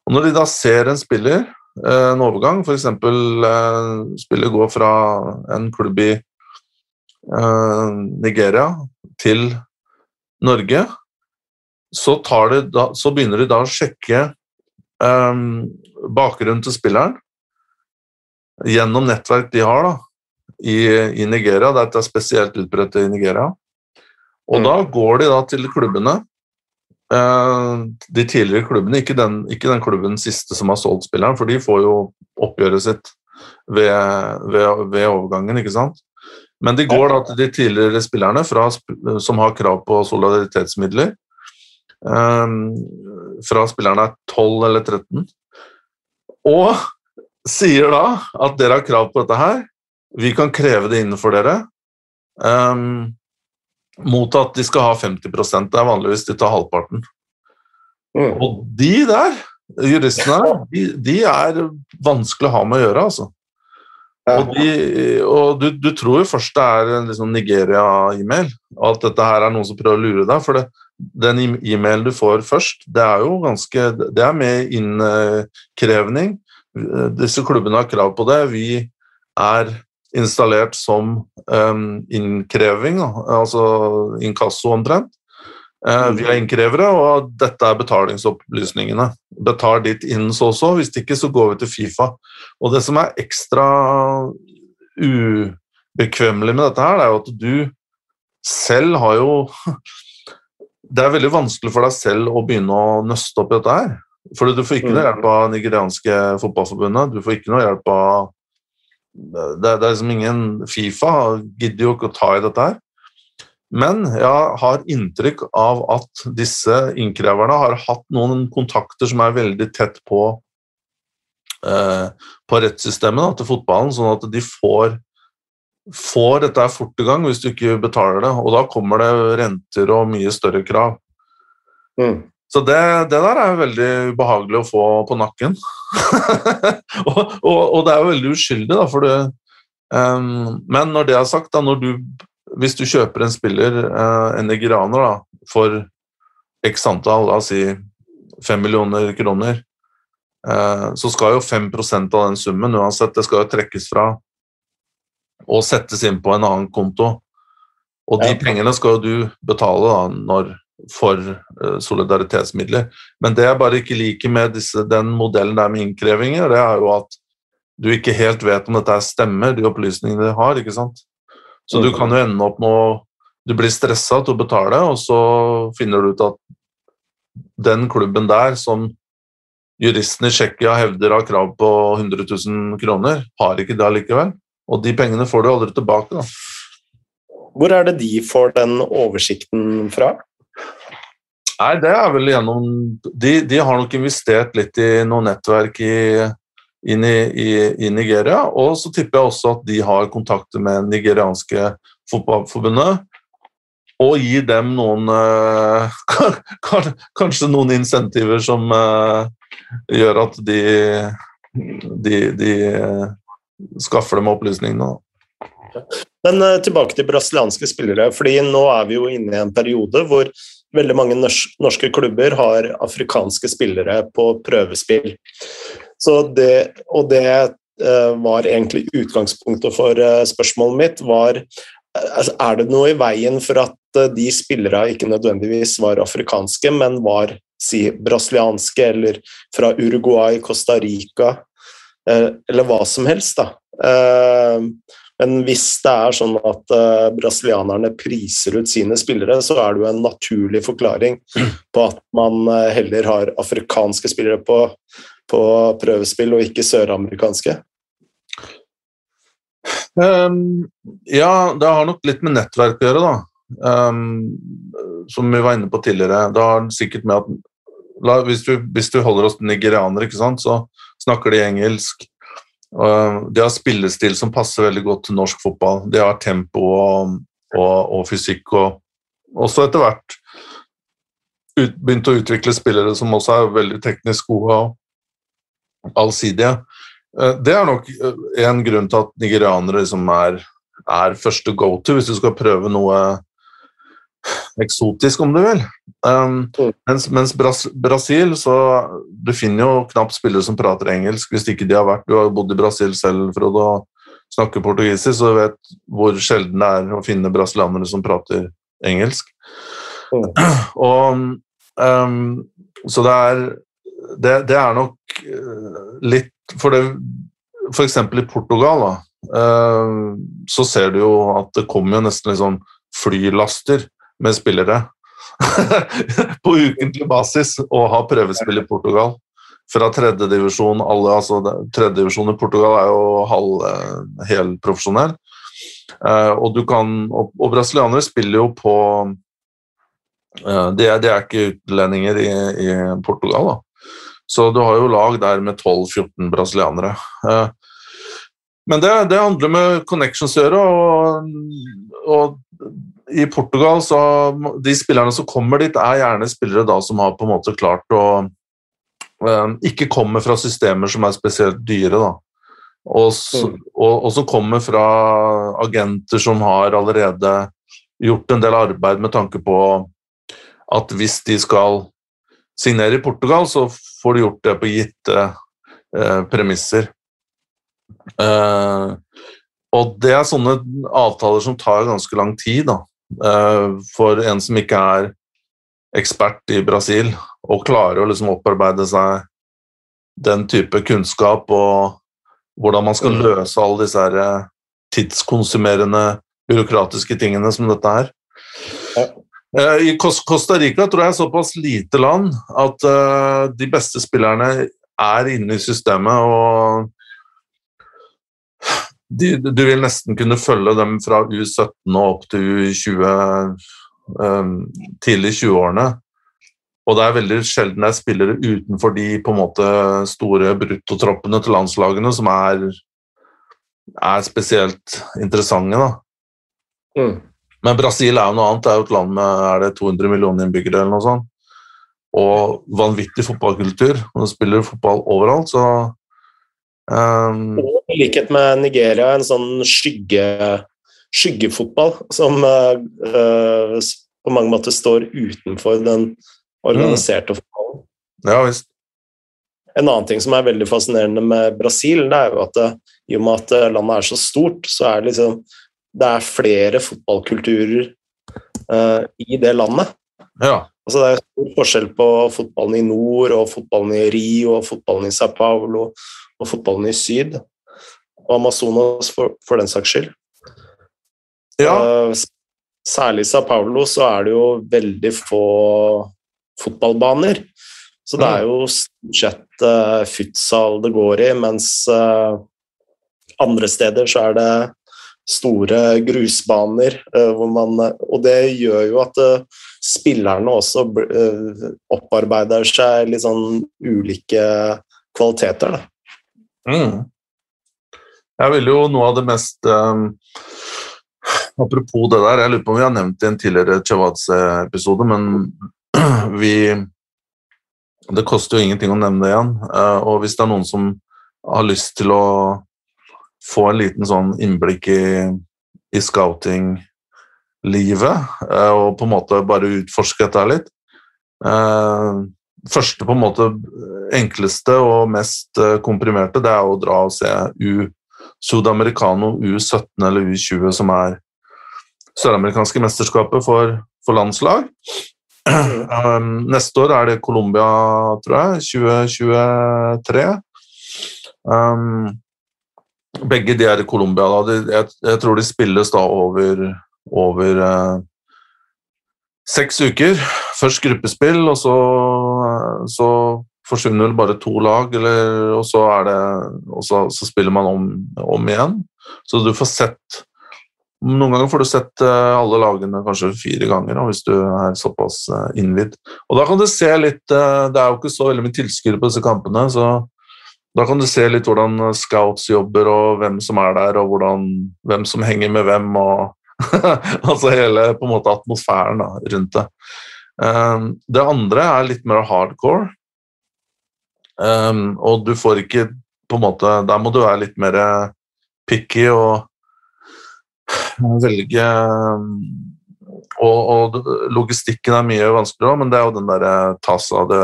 Og Når de da ser en spiller, eh, en overgang, f.eks. Eh, spiller går fra en klubb i Nigeria til Norge, så, da, så begynner de da å sjekke um, bakgrunnen til spilleren gjennom nettverk de har. da, i, i Nigeria. Dette er spesielt utbredt i Nigeria. Og mm. da går de da til klubbene, uh, de tidligere klubbene, ikke den, ikke den, klubben siste som har solgt spilleren, for de får jo oppgjøret sitt ved, ved, ved overgangen, ikke sant. Men de går da til de tidligere spillerne fra, som har krav på solidaritetsmidler. Um, fra spillerne er 12 eller 13. Og sier da at dere har krav på dette her, vi kan kreve det innenfor dere. Um, mot at de skal ha 50% Det er vanligvis de tar halvparten. Mm. Og de der, juristene, de, de, er vanskelig å ha med å gjøre, altså. Og, de, og du, du, tror jo først det er en liksom Nigeria-e-mail, og at dette her er noen som prøver å lure deg. For det, den e-mailen du får først, det er jo ganske Det er med innkrevning. Disse klubbene har krav på det. Vi er installert som um, innkreving, altså inkasso omtrent. Uh, vi er innkrevere, og dette er betalingsopplysningene. Betal ditt innen så og så, hvis ikke så går vi til Fifa. Og det som er ekstra ubekvemmelig med dette her, det er jo at du selv har jo Det er veldig vanskelig for deg selv å begynne å nøste opp i dette her. For du får ikke noe mm. hjelp av nigerianske fotballforbundet, du får ikke noe hjelp av det, det, er liksom ingen Fifa gidder jo ikke å ta i dette her. Men jeg har inntrykk av at disse innkreverne har hatt noen kontakter som er veldig tett på, eh, på rettssystemet da, til fotballen, sånn at de får, får dette fort i gang hvis du ikke betaler det. Og da kommer det renter og mye større krav. Mm. Så det, det, der er veldig ubehagelig å få på nakken. og, og, og, det er jo veldig uskyldig, da, for det um, Men når det er sagt, da, du, hvis du kjøper en spiller, uh, en nigeraner, da, for x antall, la oss si fem millioner kroner, uh, så skal jo 5% av den summen uansett, det skal jo trekkes fra og settes inn på en annen konto. Og de pengene skal jo du betale da, når for uh, solidaritetsmidler. Men det jeg bare ikke liker med disse, den modellen der med innkrevinger, det er jo at du ikke helt vet om dette stemmer, de opplysningene de har. ikke sant? Så du kan jo ende opp med å Du blir stressa til å betale, og så finner du ut at den klubben der som juristen i Tsjekkia hevder har krav på 100 000 kroner, har ikke det likevel. Og de pengene får du aldri tilbake. da. Hvor er det de får den oversikten fra? Nei, det er vel gjennom De, de har nok investert litt i noe nettverk i, inn i, i, i, Nigeria. Og så tipper jeg også at de har kontakter med nigerianske fotballforbundet. Og gir dem noen øh, Kanskje noen insentiver som øh, gjør at de, de, de skaffer dem opplysningene. Men tilbake til brasilianske spillere. fordi Nå er vi jo inne i en periode hvor veldig mange norske klubber har afrikanske spillere på prøvespill. Det, og det uh, var egentlig utgangspunktet for uh, spørsmålet mitt. var Er det noe i veien for at uh, de spillerne ikke nødvendigvis var afrikanske, men var si brasilianske, eller fra Uruguay, Costa Rica, eller hva som helst, da. Eh, men hvis det er sånn at uh, brasilianerne priser ut sine spillere, så er det jo en naturlig forklaring på at man heller har afrikanske spillere på, på prøvespill og ikke søramerikanske. Um, ja, det har nok litt med nettverk å gjøre, da. Um, som vi var inne på tidligere. Det har sikkert med at la, hvis, du, hvis, du, holder oss nigerianere, ikke sant, så snakker de engelsk. De har spillestil som passer veldig godt til norsk fotball. De har tempo og, og, og fysikk og også etter hvert ut, begynt å utvikle spillere som også er veldig teknisk gode og allsidige. Eh, det er nok eh, en grunn til at nigerianere liksom er, er første go to hvis du skal prøve noe eksotisk, om du vil. Um, mens, mens Bras Brasil, så Du finner jo knapt spillere som prater engelsk hvis ikke de har vært Du har bodd i Brasil selv, Frode, og snakker portugisisk, så du vet hvor sjelden det er å finne brasilianere som prater engelsk. Mm. Og um, Så det er det, det er nok eh, litt for det F.eks. i Portugal da, eh, så ser du jo at det kommer jo nesten liksom flylaster med spillere på ukentlig basis og har prøvespill i Portugal. Fra tredjedivisjon altså Tredjedivisjon i Portugal er jo halv eh, helprofesjonell. Uh, og, du kan, og, og, brasilianere spiller jo på uh, de, er, de, er, ikke utlendinger i, i Portugal, da. Så du har jo lag der med 12-14 brasilianere. Eh, men det, det, handler med connections å gjøre, og, og i Portugal så De spillerne som kommer dit, er gjerne spillere da som har på en måte klart å eh, Ikke kommer fra systemer som er spesielt dyre, da. Og, mm. og, og som kommer fra agenter som har allerede gjort en del arbeid med tanke på at hvis de skal signere i Portugal, så får de gjort det på gitte eh, premisser. Eh, og det er sånne avtaler som tar ganske lang tid da, for en som ikke er ekspert i Brasil, og klarer å liksom opparbeide seg den type kunnskap og hvordan man skal mm. løse alle disse her eh, tidskonsumerende byråkratiske tingene som dette er. Ja. Eh, I Costa Rica tror jeg er såpass lite land at de beste spillerne er inne i systemet, og de, du vil nesten kunne følge dem fra U17 og opp til U20, um, tidlig 20-årene. Og det er veldig sjelden det er spillere utenfor de på en måte store bruttotroppene til landslagene som er, er spesielt interessante. da. Mm. Men Brasil er jo noe annet. Det er jo et land med er det 200 millioner innbyggere eller noe sånt. Og vanvittig fotballkultur. Og de spiller fotball overalt, så um... I likhet med Nigeria, en sånn skygge, skyggefotball som uh, på mange måter står utenfor den organiserte mm. fotballen. Ja, visst. En annen ting som er veldig fascinerende med Brasil, det er jo at det, i og med at landet er så stort, så er det liksom det er flere fotballkulturer uh, i det landet. Ja. Altså, det er stor forskjell på fotballen i nord og fotballen i Rio og fotballen i Sao Paulo og fotballen i syd. Og Amazonas, for, for den saks skyld. Ja. Uh, særlig i Sao Paulo så er det jo veldig få fotballbaner. Så det er jo stort sett uh, futsal det går i, mens uh, andre steder så er det store grusbaner. Eh, man, og det gjør jo at eh, spillerne også eh, opparbeider seg litt sånn ulike kvaliteter. Mm. Jeg vil jo noe av det mest um, Apropos det der, jeg lurer på om vi har nevnt det i en tidligere Chavadze-episode, men vi Det koster jo ingenting å nevne det igjen. Uh, og hvis det er noen som har lyst til å få en liten sånn innblikk i, i scouting-livet, uh, og på en måte bare utforske dette litt. Eh, første på en måte enkleste og mest eh, komprimerte, det er å dra og se U Sudamericano U17 eller U20, som er søramerikanske mesterskapet for, for landslag. Um, neste år er det Colombia, tror jeg. 2023. Um, begge de er i Colombia. Da. Jeg, jeg, tror de spilles da over, over uh, seks uker. Først gruppespill, og så, så forsvinner vel bare to lag, eller, og, så, det, og så, så, spiller man om, om, igjen. Så du får sett Noen ganger får du sett uh, alle lagene kanskje fire ganger hvis du er såpass uh, innvidd. Og da kan du se litt uh, Det er jo ikke så veldig mye tilskuere på disse kampene, så da kan du se litt hvordan scouts jobber, og hvem som er der, og hvordan, hvem som henger med hvem. og altså hele på en måte atmosfæren da, rundt det. Um, det andre er litt mer hardcore. Um, og du får ikke på en måte Der må du være litt mer picky og velge og, og, logistikken er mye vanskeligere, men det er jo den derre Tasa de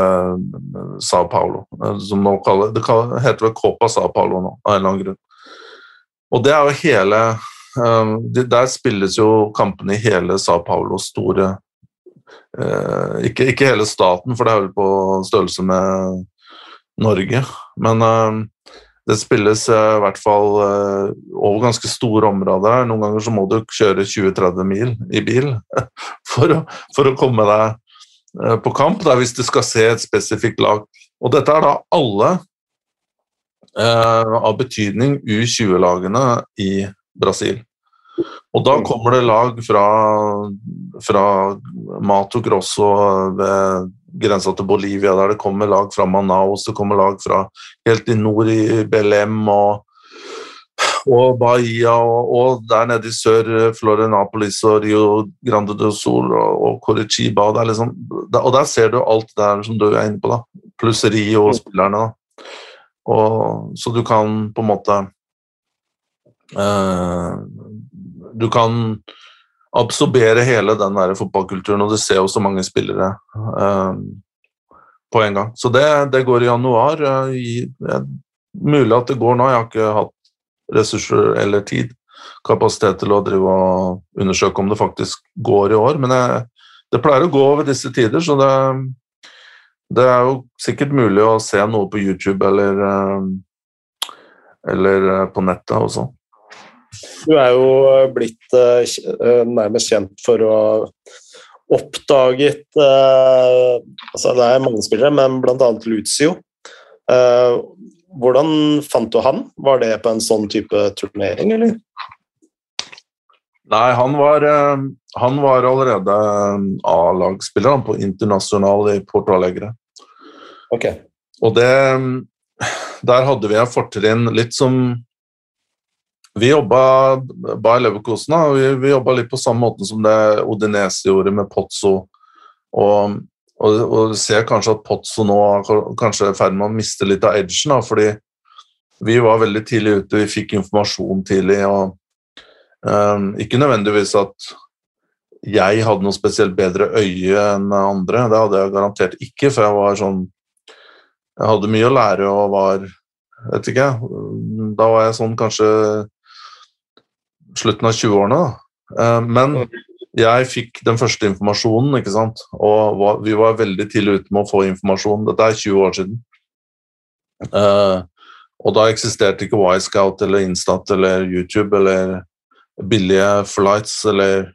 Sao Paulo som nå kaller, Det heter vel Copa Sao Paulo nå, av en eller annen grunn. Og det er jo hele Um, der spilles jo kampene i hele Sao Paulos store ikke, ikke, hele staten, for det er vel på størrelse med Norge, men uh, det spilles uh, i hvert fall over ganske store områder. Noen ganger så må du kjøre 20-30 mil i bil for å, for å komme deg på kamp da, hvis du skal se et spesifikt lag. Og dette er da alle av betydning U20-lagene i Brasil. Og da kommer det lag fra, fra Mato Grosso ved grensa til Bolivia, der det kommer lag fra Manaus, det kommer lag fra helt i nord i Belem og, og Bahia, og, og, der nede i sør Florianapolis og Rio Grande do Sol og, og Coriciba. Og, liksom, og, der ser du alt der som du er inne på, da. pluss Rio og spillerne, og Så du kan på en måte Eh, du kan absorbere hele den der fotballkulturen, og du ser jo så mange spillere eh, på en gang. Så det, det går i januar. Eh, i, eh, mulig at det går nå, jeg har ikke hatt ressurser eller tid, kapasitet til å drive og undersøke om det faktisk går i år. Men jeg, det pleier å gå over disse tider, så det, det, er jo sikkert mulig å se noe på YouTube eller, uh, eller på nettet også. Du er jo blitt uh, nærmest kjent for å oppdaget altså Det er mange spillere, men bl.a. Lucio. Hvordan fant du han? Var det på en sånn type turnering, eller? Nei, han var, han var allerede A-lagsspiller på internasjonal i Porto Alegre. Okay. Og det Der hadde vi et fortrinn litt som vi jobba Bayer Leverkosen, vi, vi jobba litt på samme måte som det Odinese gjorde med Pozzo. Og, og, og ser kanskje at Pozzo nå er kanskje i ferd med å miste litt av edgen, fordi vi var veldig tidlig ute, vi fikk informasjon tidlig. og um, Ikke nødvendigvis at jeg hadde noe spesielt bedre øye enn andre, det hadde jeg garantert ikke, for jeg var sånn Jeg hadde mye å lære og var vet ikke, Da var jeg sånn kanskje slutten av 20-årene. Eh, men jeg fikk den første informasjonen, ikke sant? og vi var veldig tidlig ute med å få informasjon. Dette er 20 år siden. Eh, og da eksisterte ikke Wisecout eller Instat eller YouTube eller billige flights eller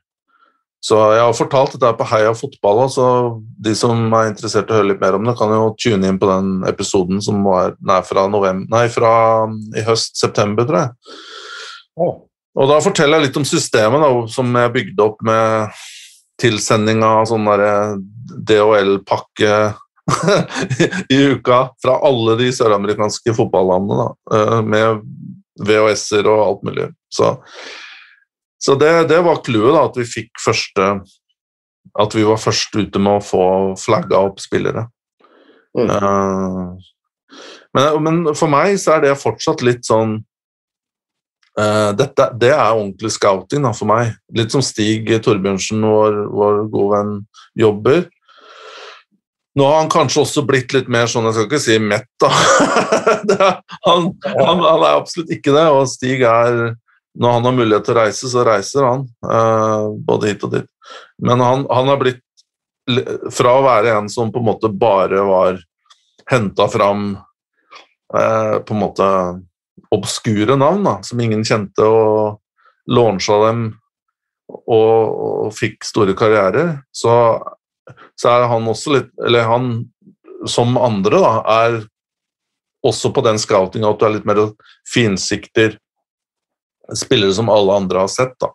Så jeg har fortalt dette på Heia fotball, så de som er interessert i å høre litt mer om det, kan jo tune inn på den episoden som var nei, fra, november, nei, fra i høst-september, tror jeg. Oh. Og Da forteller jeg litt om systemet da, som jeg bygde opp med tilsending av sånn DHL-pakke i uka fra alle de søramerikanske fotballandene, da, eh, med VHS-er og alt mulig. Så, så det, det, var clouet, at vi fikk første At vi var først ute med å få flagga opp spillere. Mm. Uh, men, men, for meg så er det fortsatt litt sånn dette, det er ordentlig scouting da, for meg. Litt som Stig Torbjørnsen, vår, vår gode venn, jobber. Nå har han kanskje også blitt litt mer sånn, jeg skal ikke si mett, da. han, han, han, er absolutt ikke det, og Stig er Når han har mulighet til å reise, så reiser han. Uh, både hit og dit. Men han, han har blitt Fra å være en som på en måte bare var henta fram eh, på en måte obskure navn, da, som ingen kjente, og launcha dem og, og, fikk store karrierer, så, så, er han også litt Eller han, som andre, da, er også på den scoutinga at du er litt mer finsikter spillere som alle andre har sett. da.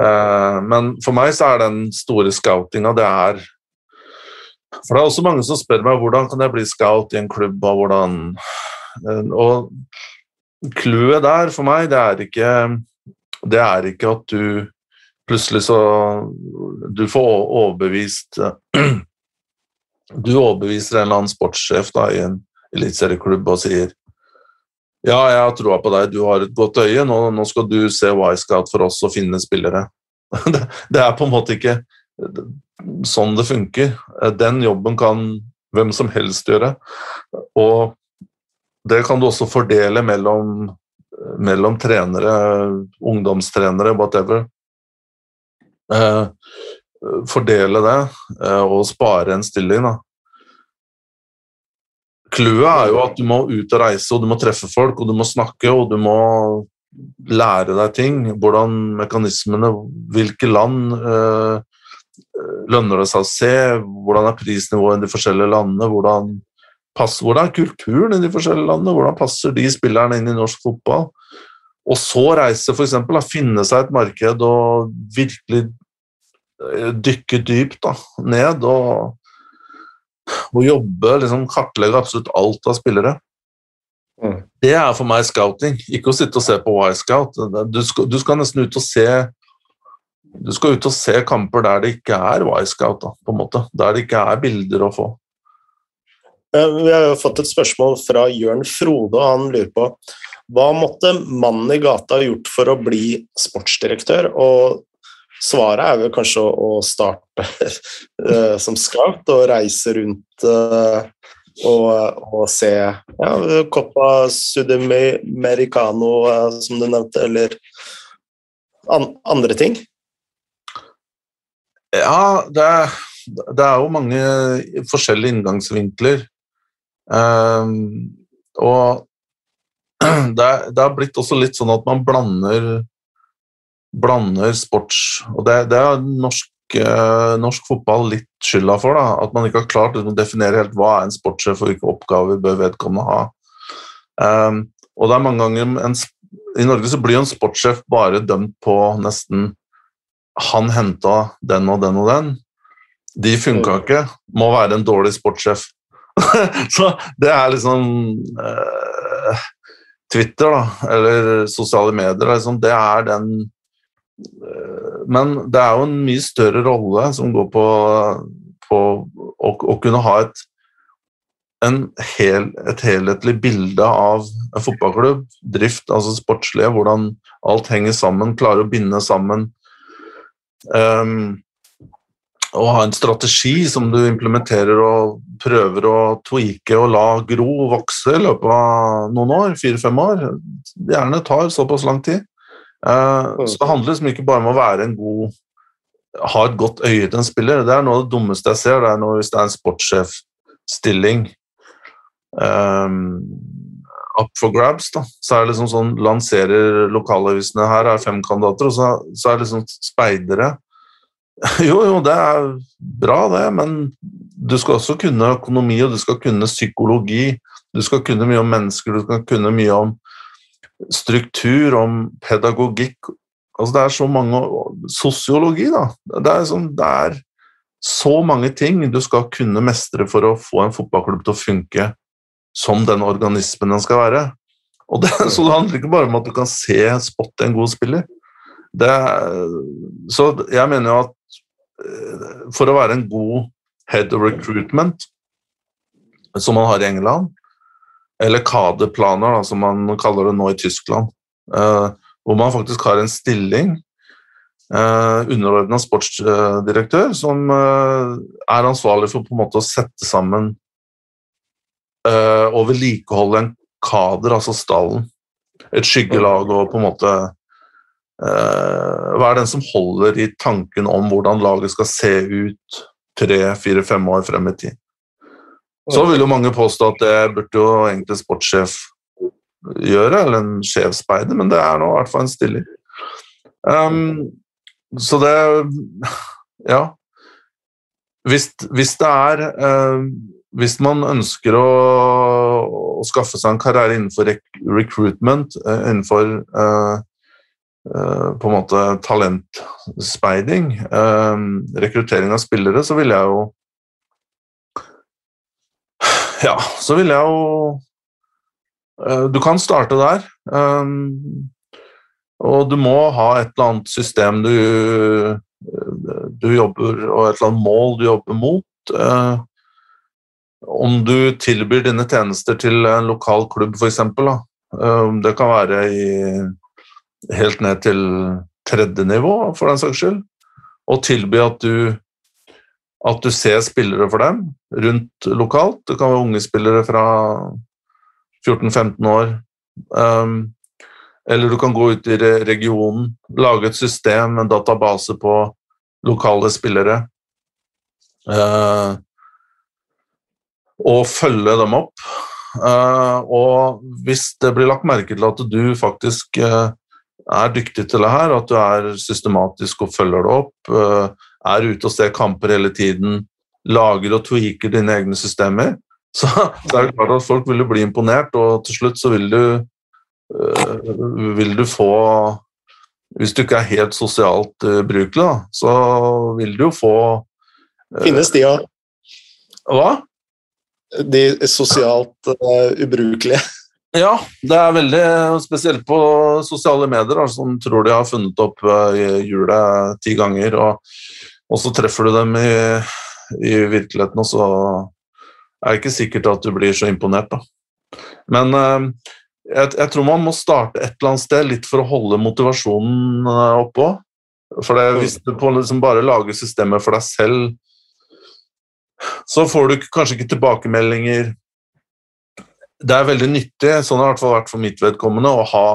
Eh, men for meg så er den store scoutinga det er For det er også mange som spør meg hvordan kan jeg bli scout i en klubb, og hvordan eh, Og clouet der for meg, det er ikke det er ikke at du plutselig så Du får overbevist Du overbeviser en eller annen sportssjef da, i en eliteserieklubb og sier ja, jeg har troa på deg, du har et godt øye, nå, nå skal du se Y-Scout for oss og finne spillere. Det, det, er på en måte ikke sånn det funker. Den jobben kan hvem som helst gjøre. Og det kan du også fordele mellom, mellom trenere, ungdomstrenere, whatever. Eh, fordele det eh, og spare en stilling. da. Clouet er jo at du må ut og reise, og du må treffe folk, og du må snakke, og du må lære deg ting. Hvordan mekanismene Hvilke land eh, lønner det seg å se? Hvordan er prisnivået i de forskjellige landene? Hvordan, pass, hvordan, er kulturen i de forskjellige landene? Hvordan passer de spillerne inn i norsk fotball? Og så reise, f.eks. Finne seg et marked og virkelig eh, dykke dypt da, ned og og jobbe, liksom kartlegge absolutt alt av spillere. Mm. Det er for meg scouting, ikke å sitte og se på Y-scout. Du, du, skal nesten ut og se du skal ut og se kamper der det ikke er Y-scout, på en måte. Der det ikke er bilder å få. Vi har jo fått et spørsmål fra Jørn Frode, og han lurer på hva måtte mannen i gata gjort for å bli sportsdirektør? Og Svaret er vel kanskje å, starte uh, som scout og reise rundt uh, og, og, se ja, Coppa Sudamericano, som du nevnte, eller an, andre ting? Ja, det det er, jo mange forskjellige inngangsvinkler. Um, og det, det har blitt også litt sånn at man blander blander sports Og det, det er norsk, eh, norsk, fotball litt skylda for. Da, at man ikke har klart å definere helt hva er en sportssjef og hvilke oppgaver bør vedkommende ha. Um, og det er mange ganger en, I Norge så blir jo en sportssjef bare dømt på nesten Han henta den og den og den. De funka mm. ikke. Må være en dårlig sportssjef. så det er liksom uh, Twitter, da, eller sosiale medier, liksom, det er den men det er jo en mye større rolle som går på, på å, å, kunne ha et, hel, et helhetlig bilde av en fotballklubb, drift, altså sportslige, hvordan alt henger sammen, klare å binde sammen. Um, og ha en strategi som du implementerer og prøver å tweake og la gro vokse i løpet av noen år, fire-fem år. Gjerne tar såpass lang tid. Uh, så det handler liksom ikke bare om å være en god ha et godt øye til en spiller. Det er noe av det dummeste jeg ser. det er noe Hvis det er en sportssjefstilling um, up for grabs, da, så er det liksom sånn lanserer lokalavisene her er fem kandidater, og så, så er det liksom speidere. Jo, jo, det er bra, det, men du skal også kunne økonomi, og du skal kunne psykologi. Du skal kunne mye om mennesker, du skal kunne mye om struktur, om pedagogikk. Altså det er så mange Sosiologi, da. Det er, sånn, det er, så mange ting du skal kunne mestre for å få en fotballklubb til å funke som den organismen den skal være. Det, så det handler ikke bare om at du kan se spotte en god spiller. Det, så jeg mener jo at for å være en god head of recruitment, som man har i England, eller kaderplaner, som man kaller det nå i Tyskland. Uh, hvor man faktisk har en stilling, eh, underordna sportsdirektør, som uh, er ansvarlig for på en måte å sette sammen og vedlikeholde en kader, altså stallen. Et skyggelag og på en måte uh, er den som holder i tanken om hvordan laget skal se ut, tre, fire, fem år frem i tid. Så vil jo mange påstå at det burde jo egentlig sportssjef gjøre, eller en sjefsspeider, men det er nå i hvert fall en stilling. Um, så det Ja. Hvis, hvis det er uh, Hvis man ønsker å, å, skaffe seg en karriere innenfor rec recruitment, uh, innenfor uh, på en måte talentspeiding, rekruttering av spillere, så vil jeg jo Ja, så vil jeg jo Du kan starte der. Og du må ha et eller annet system du, du jobber Og et eller annet mål du jobber mot. Eh, om du tilbyr dine tjenester til en lokal klubb, f.eks. Eh, det kan være i, helt ned til tredje nivå, for den saks skyld. Og tilby at du, at du ser spillere for dem rundt lokalt. Det kan være unge spillere fra 14-15 år. Um, eller du kan gå ut i regionen, lage et system, en database på lokale spillere. Uh, og følge dem opp. Uh, og hvis det blir lagt merke til at du faktisk eh, er dyktig til det her, at du er systematisk og følger det opp, eh, er ute og ser kamper hele tiden, lager og tweaker dine egne systemer, så, så er det klart at folk vil jo bli imponert, og til slutt så vil du Eh, vil du få Hvis du ikke er helt sosialt uh, brukelig, da, så vil du jo få Finnes de òg? Hva? De sosialt uh, ubrukelige. Ja, det er veldig spesielt på sosiale medier, da, som tror de har funnet opp hjulet ti ganger, og, og, så treffer du dem i, i virkeligheten, og så er det ikke sikkert at du blir så imponert, da. Men jeg, jeg, tror man må starte et eller annet sted, litt for å holde motivasjonen eh, oppå. For det, hvis du liksom bare lager systemet for deg selv, så får du kanskje ikke tilbakemeldinger. Det er veldig nyttig, sånn har det i hvert fall vært for mitt vedkommende, å ha,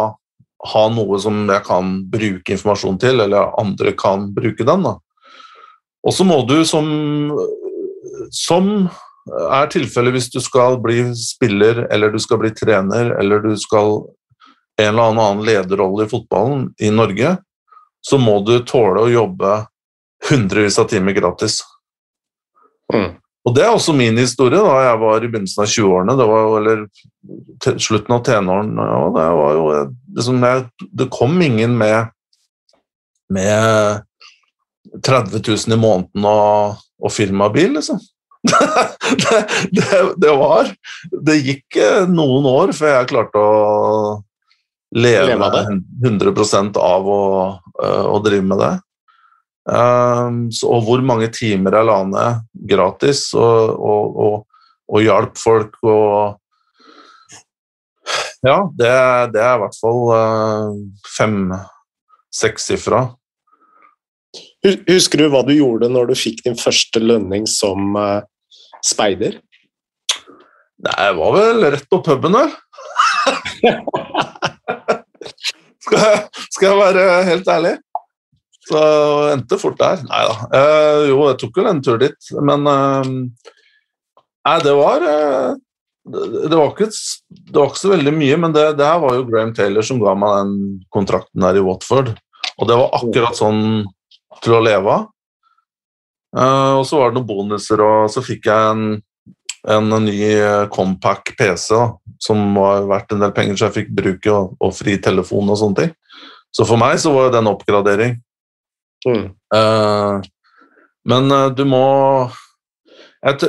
ha, noe som jeg kan bruke informasjon til, eller andre kan bruke den. Og så må du som, som er tilfellet hvis du skal bli spiller, eller du skal bli trener, eller du skal en eller annen lederrolle i fotballen i Norge, så må du tåle å jobbe hundrevis av timer gratis. Mm. Og det er også min historie da jeg var i begynnelsen av 20-årene, eller slutten av tenårene. Det, var jo, liksom, det kom ingen med, med 30 000 i måneden og, og firmabil, liksom. det, det, det, var Det gikk eh, noen år før jeg klarte å leve, leve 100% av å, eh, å, drive med det. Um, så, og hvor mange timer jeg la ned gratis og, og, og, og hjalp folk og Ja, det, det er i hvert fall uh, fem-sekssifra. Husker du hva du gjorde når du fikk din første lønning som uh, speider? Nei, jeg var vel rett på puben, vel. skal, jeg, skal, jeg være helt ærlig? Så endte fort der. Nei da. Eh, jo, jeg tok jo en tur dit, men eh, det var eh, det var, ikke, det var, ikke, så veldig mye, men det, det, her var jo Graham Taylor som ga meg den kontrakten der i Watford. Og det var akkurat sånn til å leve av. Eh, og så var det noen bonuser, og så fikk jeg en, en ny eh, Compact PC da, som var verdt en del penger, så jeg fikk bruke og, og fri telefon og sånne ting. Så for meg så var det en oppgradering. Uh, men uh, du må et,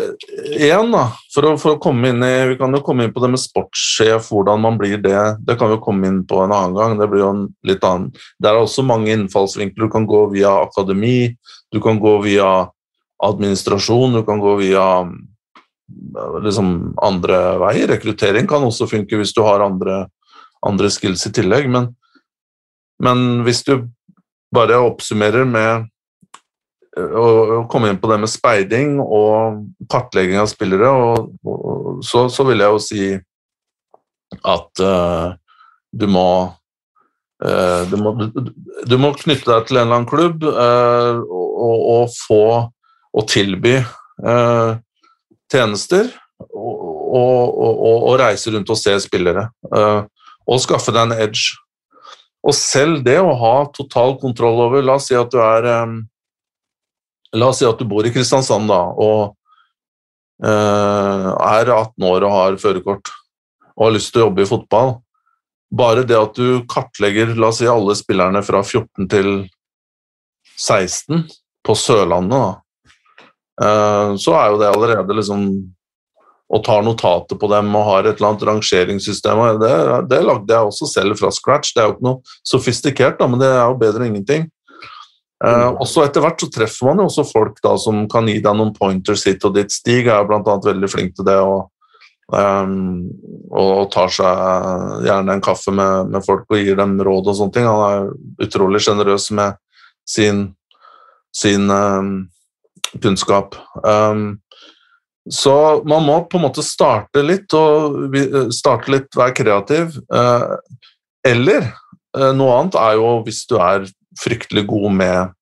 Igjen, da, for å, for å, komme inn i Vi kan jo komme inn på det med sportssjef, hvordan man blir det. Det kan vi komme inn på en annen gang. Det blir jo en litt annen Det er også mange innfallsvinkler. Du kan gå via akademi, du kan gå via administrasjon, du kan gå via liksom, andre veier. Rekruttering kan også funke hvis du har andre, andre skills i tillegg. Men, men, hvis du bare oppsummerer med å komme inn på det med speiding og kartlegging av spillere, og, og, så, så, vil jeg jo si at uh, du må Eh, du må, du må, knytte deg til en eller annen klubb uh, og, og, få å tilby tjenester og, og, og, og, reise rundt og se spillere. Og skaffe deg en edge. Og selv det å ha total kontroll over La oss si at du er La oss si at du bor i Kristiansand da, og uh, er 18 år og har førerkort og har lyst til å jobbe i fotball. Bare det at du kartlegger la oss si, alle spillerne fra 14 til 16 på Sørlandet, da, uh, så er jo det allerede liksom og tar notater på dem og har et eller annet rangeringssystem. Det, det lagde jeg også selv fra scratch. Det er jo ikke noe sofistikert, da, men det er jo bedre enn ingenting. Uh, også Etter hvert så treffer man jo også folk da som kan gi deg noen pointers hit og dit. Stig er jo bl.a. veldig flink til det og, um, og tar seg gjerne en kaffe med, med, folk og gir dem råd og sånne ting. Han er utrolig sjenerøs med sin, sin um, kunnskap. Um, så man må på en måte starte litt og starte litt, være kreativ. Uh, eller uh, noe annet er jo hvis du er fryktelig god med,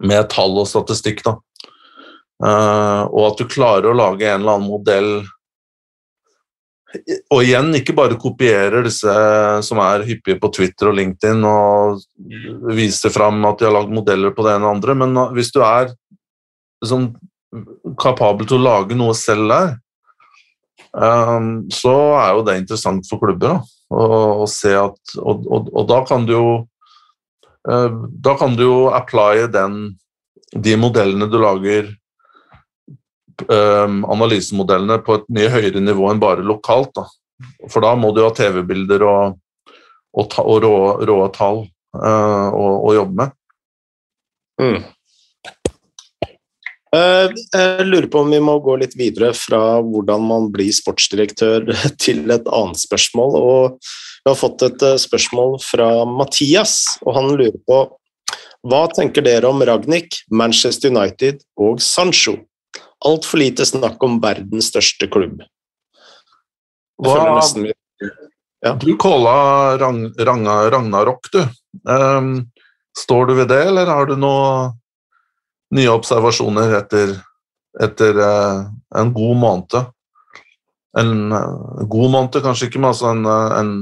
med tall og statistikk. Da. Og at du klarer å lage en eller annen modell og igjen, ikke bare kopierer disse som er hyppige på Twitter og LinkedIn og viser fram at de har lagd modeller på det ene og andre, men hvis du er liksom, kapabel til å lage noe selv der, um, så er jo det interessant for klubber. Da. se at, og, og, og da kan du jo Eh, da kan du jo applye den, de modellene du lager, um, analysemodellene, på et mye høyere nivå enn bare lokalt. Da. For da må du ha TV-bilder og, og, ta, og rå, rå, tall uh, å, å, jobbe med. Mm. Jeg lurer på om vi må gå litt videre fra hvordan man blir sportsdirektør til et annet spørsmål. og vi har fått et eh, spørsmål fra Mathias, og han lurer på hva tenker dere om Ragnhild, Manchester United og Sancho? Altfor lite snakk om verdens største klubb. Hva, ja. Du calla Ragn, Ragnarok, du. Um, står du ved det, eller har du noen nye observasjoner etter, etter uh, en god måned? En uh, god måned, kanskje ikke, men altså en, uh, en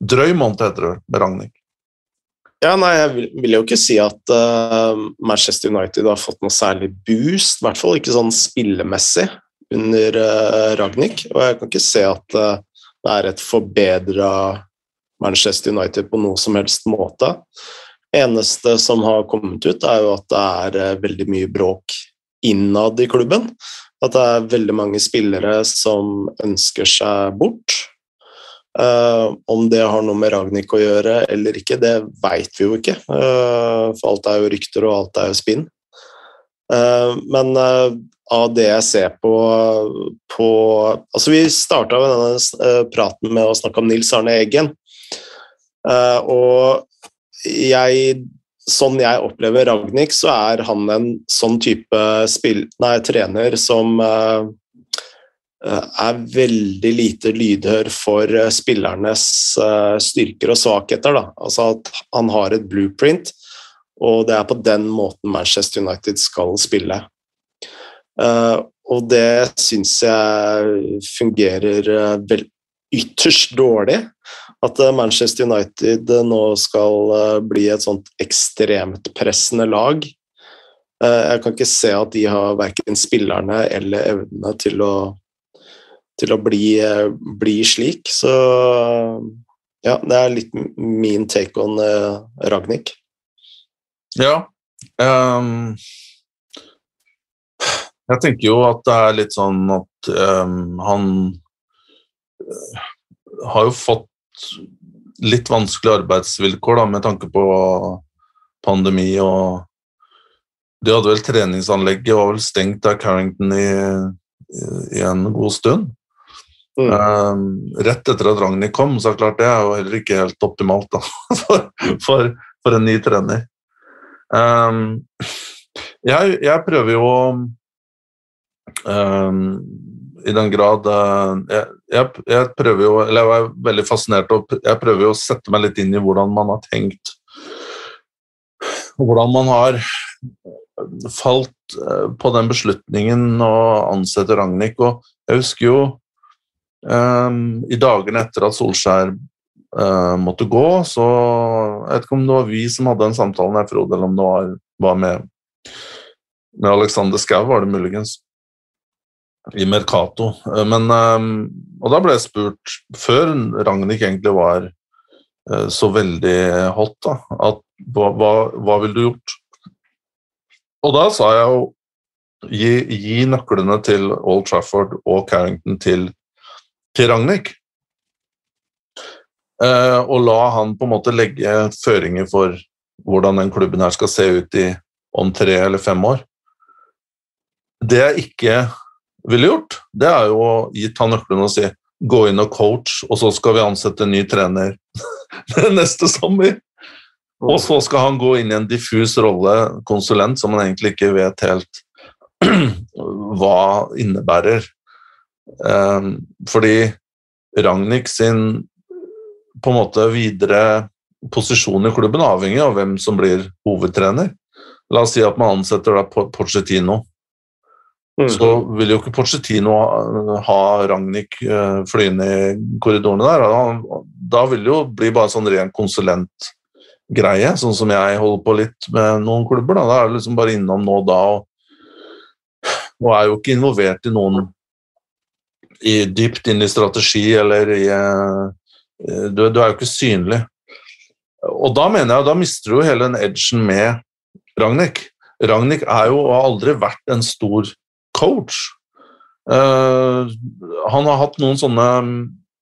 drøy måned, heter det med Ragnhild. Ja, nei, Jeg vil, vil, jo ikke si at uh, Manchester United har fått noe særlig boost, i hvert fall ikke sånn spillemessig, under uh, Ragnhild. Og jeg kan ikke se at uh, det er et forbedra Manchester United på noe som helst måte. Eneste som har kommet ut, er jo at det er uh, veldig mye bråk innad i klubben. At det er veldig mange spillere som ønsker seg bort. Uh, om det har noe med Ragnhild å gjøre eller ikke, det veit vi jo ikke. Uh, for alt er jo rykter, og alt er jo spinn. Uh, men av det jeg ser på, på Altså, vi starta denne praten med å snakke om Nils Arne Eggen. og jeg Sånn jeg opplever Ragnhild, så er han en sånn type spill, nei, trener som Eh, er veldig lite lydhør for eh, spillernes eh, styrker og svakheter. Da. Altså at han har et blueprint, og det er på den måten Manchester United skal spille. Og det syns jeg fungerer vel ytterst dårlig. At Manchester United nå skal bli et sånt ekstremt pressende lag. Jeg kan ikke se at de har verken spillerne eller evnene til å til å bli, eh, bli, slik. Så ja, det er litt min take on uh, Ragnhild. Ja. Um, jeg tenker jo at det er litt sånn at um, han har jo fått litt vanskelige arbeidsvilkår da, med tanke på pandemi og De hadde vel treningsanlegget var vel stengt av Carrington i, i en god stund. Mm. Um, rett etter at Ragnhild kom, så er klart det er jo heller ikke helt optimalt da, for, for, for, en ny trener. Um, jeg, jeg, prøver jo um, I den grad uh, jeg, jeg, jeg, prøver jo Eller jeg var veldig fascinert og jeg prøver jo å sette meg litt inn i hvordan man har tenkt Hvordan man har falt uh, på den beslutningen å ansette Ragnhild. Og jeg husker jo um, i dagene etter at Solskjær uh, måtte gå, så Jeg vet ikke om det var vi som hadde den samtalen, jeg, Frode, eller om det var, var med, med Alexander Skau, var det muligens. I Mercato. Men, um, og da ble jeg spurt, før Ragnhild egentlig var uh, så veldig hot, da, at hva, hva, ville du gjort? Og da sa jeg jo gi, gi nøklene til Old Trafford og Carrington til, til Ragnhild. Og la han på en måte legge føringer for hvordan den klubben her skal se ut i om tre eller fem år. Det er ikke ville gjort, det er jo å gi han nøklene og si gå inn og coach, og så skal vi ansette en ny trener neste sommer. Og så skal han gå inn i en diffus rolle, konsulent, som han egentlig ikke vet helt hva innebærer. Um, fordi Ragnhild sin på en måte videre posisjon i klubben avhengig av hvem som blir hovedtrener. La oss si at man ansetter da Pochettino. Mm. Så vil jo ikke Pochettino ha Ragnhild eh, flyende i korridorene der. Da vil det jo bli bare sånn ren konsulentgreie, sånn som jeg holder på litt med noen klubber. Da, da er du liksom bare innom nå og da, og, og er jo ikke involvert i noen i, dypt inn i strategi eller i eh, du, du, er jo ikke synlig. Og da mener jeg, da mister du jo hele den edgen med Ragnhild. Ragnhild er jo har aldri vært en stor coach. Uh, han har hatt noen sånne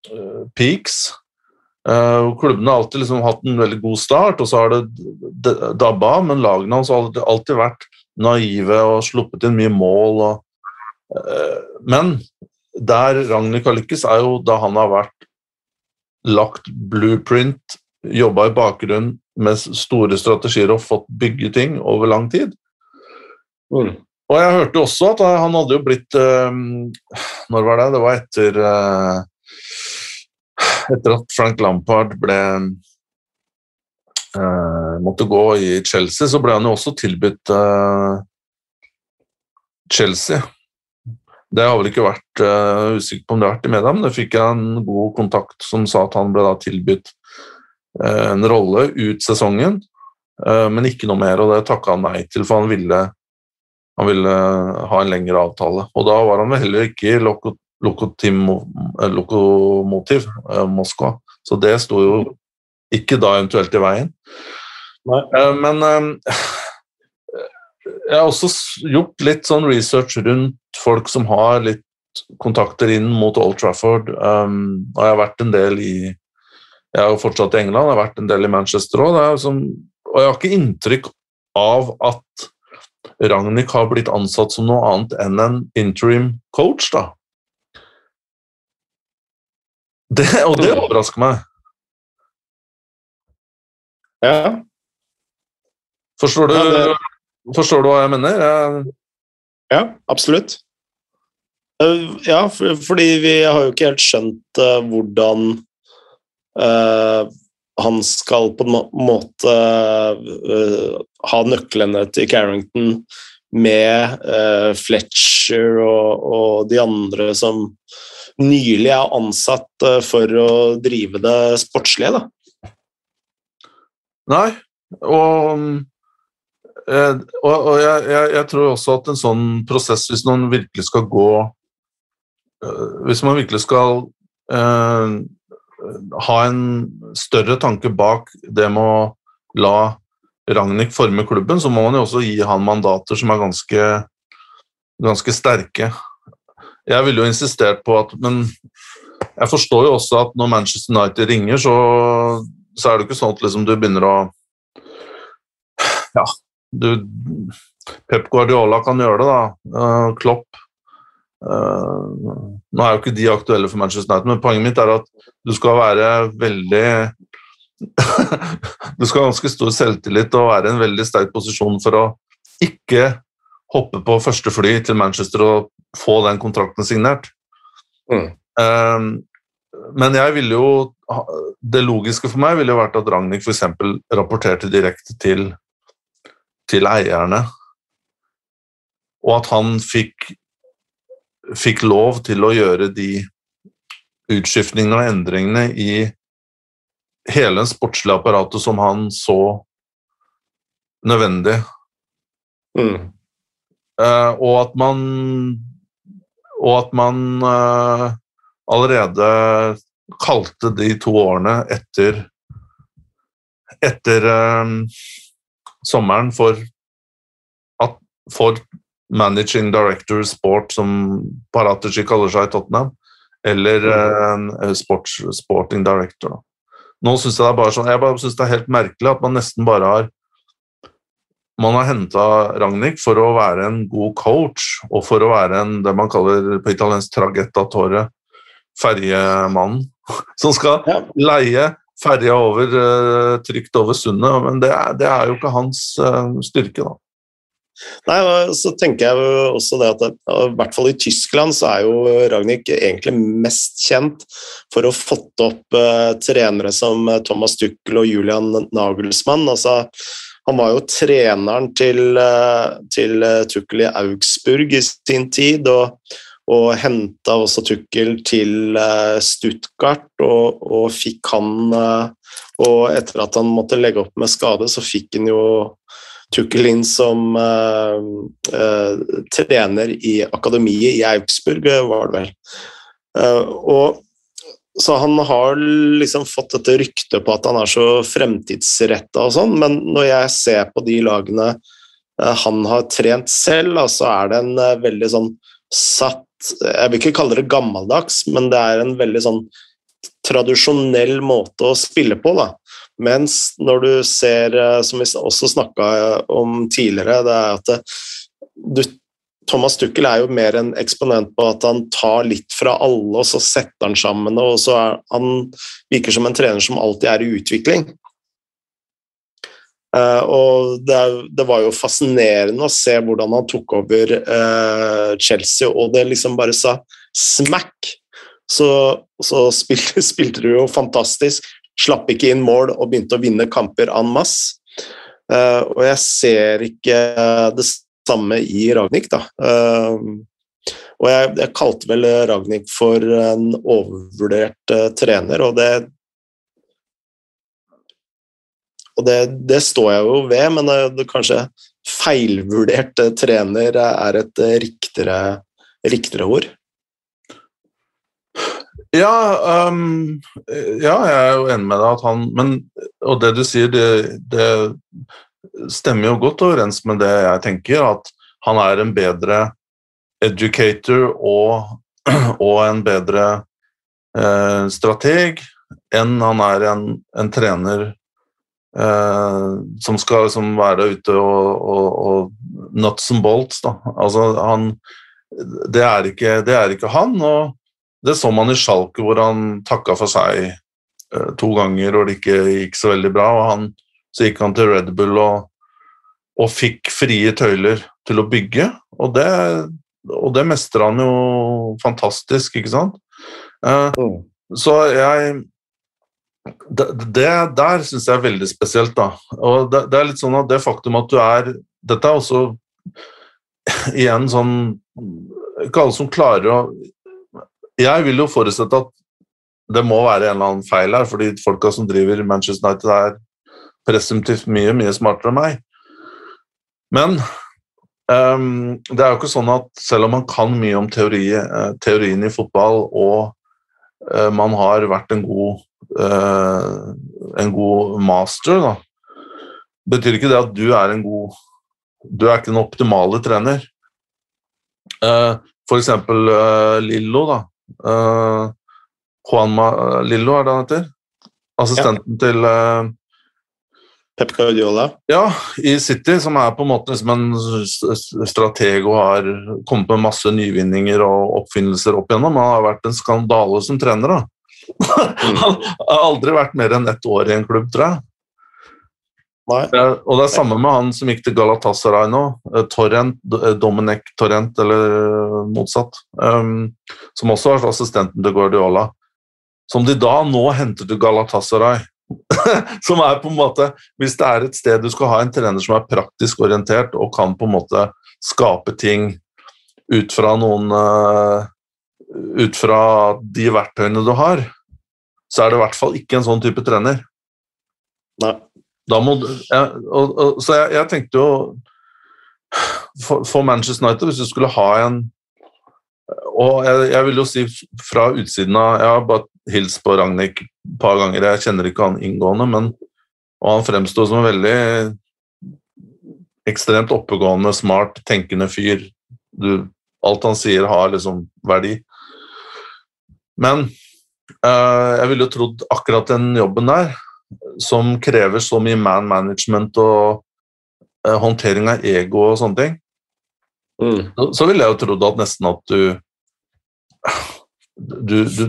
uh, peaks. Uh, klubbene har alltid liksom hatt en veldig god start, og så har det dabba men lagene hans har alltid vært naive og sluppet inn mye mål. Og, men der Ragnhild har lykkes, er jo da han har vært lagt blueprint, jobba i bakgrunnen med store strategier og fått bygge ting over lang tid. Mm. Og jeg hørte også at han hadde jo blitt um, Når var det? Det var etter uh, Etter at Frank Lampard ble uh, måtte gå i Chelsea, så ble han jo også tilbudt uh, Chelsea. Det har vel ikke vært uh, usikker på om det har vært i media, men det fikk jeg en god kontakt som sa at han ble da tilbudt uh, en rolle ut sesongen, uh, men ikke noe mer, og det takka han nei til, for han ville, han ville ha en lengre avtale. Og da var han vel heller ikke i Loko, Lokomotiv Moskva, så det sto jo ikke da eventuelt i veien. men jeg har også gjort litt sånn research rundt folk som har litt kontakter inn mot Old Trafford. Um, og jeg har vært en del i Jeg er jo fortsatt i England, jeg har vært en del i Manchester òg. Og jeg har ikke inntrykk av at Ragnhild har blitt ansatt som noe annet enn en interim coach, da. Det, og det overrasker meg. Ja. Forstår du? Ja, det Forstår du hva jeg mener? Jeg... Ja, absolutt. Uh, ja, for, fordi vi har jo ikke helt skjønt uh, hvordan uh, han skal på en måte ha nøklene til Carrington med Fletcher og, og, de andre som nylig er ansatt for å drive det sportslige, da. Nei, og Eh, og, og jeg, jeg, tror også at en sånn prosess, hvis man virkelig skal gå Hvis man virkelig skal uh, ha en større tanke bak det med å la Ragnhild forme klubben, så må man jo også gi han mandater som er ganske, ganske sterke. Jeg ville jo insistert på at Men jeg forstår jo også at når Manchester United ringer, så, så er det ikke sånn at liksom du begynner å ja, du, Pep Guardiola kan gjøre det, da. Uh, Klopp Nå er jo ikke de aktuelle for Manchester United, men poenget mitt er at du skal være veldig Du skal ha ganske stor selvtillit og være i en veldig sterk posisjon for å ikke hoppe på første fly til Manchester og få den kontrakten signert. Mm. Uh, men jeg ville jo Det logiske for meg ville jo vært at Ragnhild f.eks. rapporterte direkte til til eierne. og at han fikk, fikk lov til å gjøre de utskiftningene og endringene i hele det sportslige apparatet som han så nødvendig. Mm. Uh, og at man Og at man uh, allerede kalte de to årene etter etter eh, sommeren for at for managing director sport, som Paratici kaller seg i Tottenham, eller en sports, sporting director. Da. Nå synes jeg det er bare sånn, jeg bare synes det er helt merkelig at man nesten bare har man har henta Ragnhild for å være en god coach og for å være en det man kaller på italiensk tragettatore, ferjemannen, som skal Ja. leie ferja over, eh, trygt over sundet. Men det er, det er jo ikke hans eh, styrke, da. Nei, så tenker jeg også det at i hvert fall i Tyskland så er jo Ragnhild egentlig mest kjent for å ha fått opp eh, trenere som eh, Thomas Tuchel og Julian Nagelsmann. Altså, han var jo treneren til, eh, til Tukkel i Augsburg i sin tid, og, og henta også Tukkel til eh, Stuttgart, og, og fikk han eh, Og etter at han måtte legge opp med skade, så fikk han jo Tuchel inn som uh, uh, trener i akademiet i Augsburg, eh, var det vel. Uh, og så han har liksom fått dette ryktet på at han er så fremtidsretta og sånn, men når jeg ser på de lagene han har trent selv, så så er det en veldig sånn satt Jeg vil ikke kalle det gammeldags, men det er en veldig sånn tradisjonell måte å spille på. da. Mens når du ser, eh, som vi også snakka om tidligere, det er at det, du, Thomas Tuchel er jo mer en eksponent på at han tar litt fra alle, og så setter han sammen det, og så er han virker som en trener som alltid er i utvikling. Uh, og det, det, var jo fascinerende å se hvordan han tok over uh, Chelsea, og det liksom bare sa smack! Så, så spilte, spilte du jo fantastisk, slapp ikke inn mål og begynte å vinne kamper en masse. Uh, og jeg ser ikke det samme i Ragnhild, da. og jeg, jeg, kalte vel Ragnhild for en overvurdert trener, og det og det, det, står jeg jo ved, men det, kanskje feilvurdert trener er et riktigere, riktigere ord. Ja, um, ja, jeg er jo enig med deg at han men, Og det du sier, det, det, stemmer jo godt overens med det jeg tenker, at han er en bedre educator og, og en bedre eh, strateg enn han er en, en trener eh, som skal liksom være ute og, og, og nuts and bolts. Da. Altså, han, det, er ikke, det er ikke han. og Det så man i Schalke, hvor han takka for seg uh, to ganger og det ikke gikk så veldig bra. og han, Så gikk han til Red Bull og, og fikk frie tøyler til å bygge. Og det, og det mestrer han jo fantastisk, ikke sant? Uh, mm. Så jeg det, det der syns jeg er veldig spesielt. da. Og det, det, er litt sånn at det faktum at du er Dette er også igjen sånn Ikke alle som klarer å Jeg vil jo forutsette at det må være en eller annen feil her, fordi folka som driver Manchester United, er presumptivt mye, mye smartere enn meg. Men um, det er jo ikke sånn at selv om man kan mye om teori, uh, teorien i fotball, og uh, man har vært en god uh, en god master, da, betyr ikke det at du er en god Du er ikke den optimale trener. Uh, for eksempel Lillo, da. Juan Ma Lillo, er det han heter? Assistenten ja. til Pep Guardiola? Ja, i City, som er på en måte liksom en strateg og har kommet med masse nyvinninger og oppfinnelser opp igjennom. Han har vært en skandale som trener. da. Han har aldri vært mer enn ett år i en klubb, tror jeg. Nei. Og det er samme med han som gikk til Galatasaray nå. Eh, Torrent, eh, Dominic Torrent, eller eh, motsatt. Um, som også var assistenten til Guardiola. Som de da nå henter til Galatasaray. som er på en måte Hvis det er et sted du skal ha en trener som er praktisk orientert og kan på en måte skape ting ut fra noen uh, Ut fra de verktøyene du har, så er det i hvert fall ikke en sånn type trener. Nei. Du ja, og, og, Så jeg, jeg, tenkte jo for, for Manchester United, hvis du skulle ha en og jeg, jeg, vil jo si fra utsiden av Jeg har bare hilst på Ragnhild et par ganger, jeg kjenner ikke han inngående, men og han fremsto som en veldig ekstremt oppegående, smart, tenkende fyr. Du, alt han sier, har liksom verdi. Men øh, jeg ville jo trodd akkurat den jobben der, som krever så mye man management og øh, håndtering av ego og sånne ting, mm. så, så ville jeg jo trodd at nesten at du du, du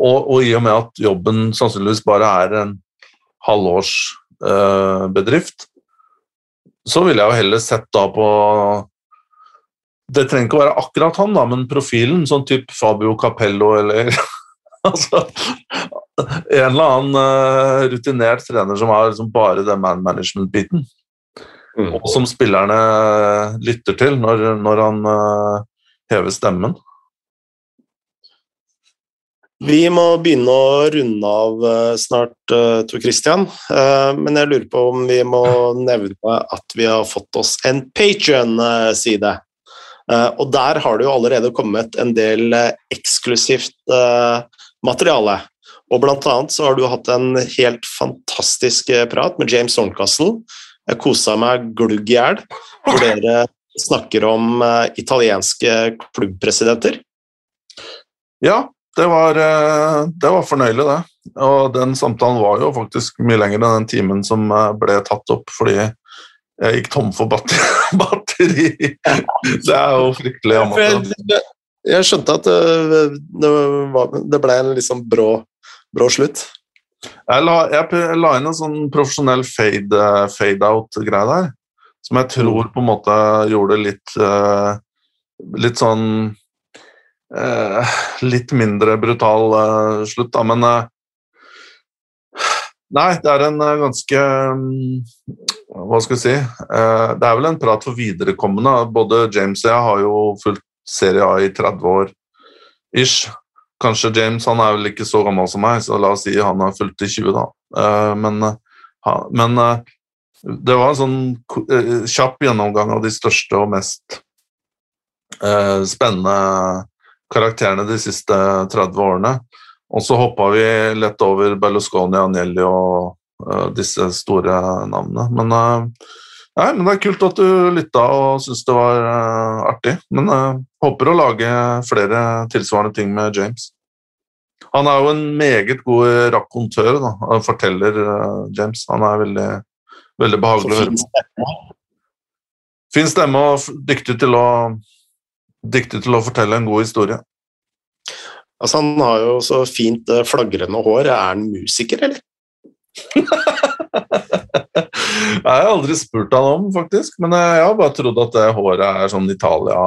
og, og, i og med at jobben sannsynligvis bare er en halvårsbedrift, eh, så ville jeg jo heller sett da på Det trenger ikke å være akkurat han, da, men profilen, sånn type Fabio Capello eller altså, En eller annen uh, rutinert trener som har liksom bare den man management-biten. Mm. Og som spillerne lytter til når, når han uh, hever stemmen. Vi må begynne å runde av eh, snart, Tor Christian. Men jeg lurer på om vi må nevne at vi har fått oss en Patrion-side. Og der har det jo allerede kommet en del eksklusivt materiale. Og blant annet så har du hatt en helt fantastisk prat med James Horncastle. Jeg kosa meg glugg i hjel, hvor dere snakker om italienske klubbpresidenter. Ja, det var, eh, det var fornøyelig, det. Og den samtalen var jo faktisk mye lenger enn den timen som eh, ble tatt opp fordi jeg gikk tom for batteri. Det er jo fryktelig amatør. Jeg skjønte at eh, det, det ble en liksom brå, brå slutt. Jeg la, jeg la, inn en sånn profesjonell fade-out-greie fade der, som jeg tror på en måte gjorde litt Litt sånn uh, litt mindre brutal uh, slutt, da, men Nei, det er en ganske um, Hva skal vi si Det er vel en prat for viderekommende. Både James og jeg har jo fulgt Serie A i 30 år ish. Kanskje James han er vel ikke så gammel som meg, så la oss si han har fulgt i 20, da. Eh, men, men det var en sånn kjapp gjennomgang av de største og mest spennende karakterene de siste 30 årene. Og så hoppa vi lett over Berlusconi, Agnelli og disse store navnene. Men, nei, men, det er kult at du lytta og syntes det var uh, artig. Men håper å lage flere tilsvarende ting med James. Han er jo en meget god rakontør, da. forteller James. Han er veldig, veldig behagelig å høre på. Fin stemme og dyktig til å dyktig til å fortelle en god historie. Altså, han har jo så fint flagrende hår. Er han musiker, eller? jeg har aldri spurt han om, faktisk. Men jeg har bare trodd at det håret er sånn Italia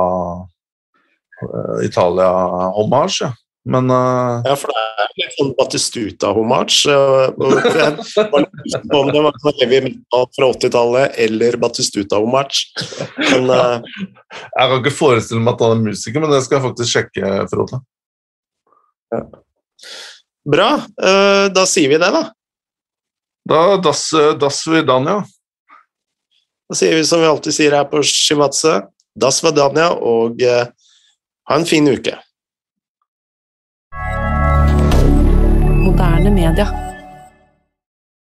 eh, Italia-hommage. Ja. Men uh... Ja, for det er litt sånn Batistuta-hommage. Jeg var litt på om det var sånn heavy metal fra 80-tallet eller Batistuta-hommage. Men uh... Jeg kan ikke forestille meg at han er musiker, men det skal jeg faktisk sjekke, Frode. Ja. Bra. Uh, da sier vi det, da. Da das, das vi Danja. Da sier vi som vi alltid sier her på Shivatse, dass Dania, og ha en fin uke. moderne media.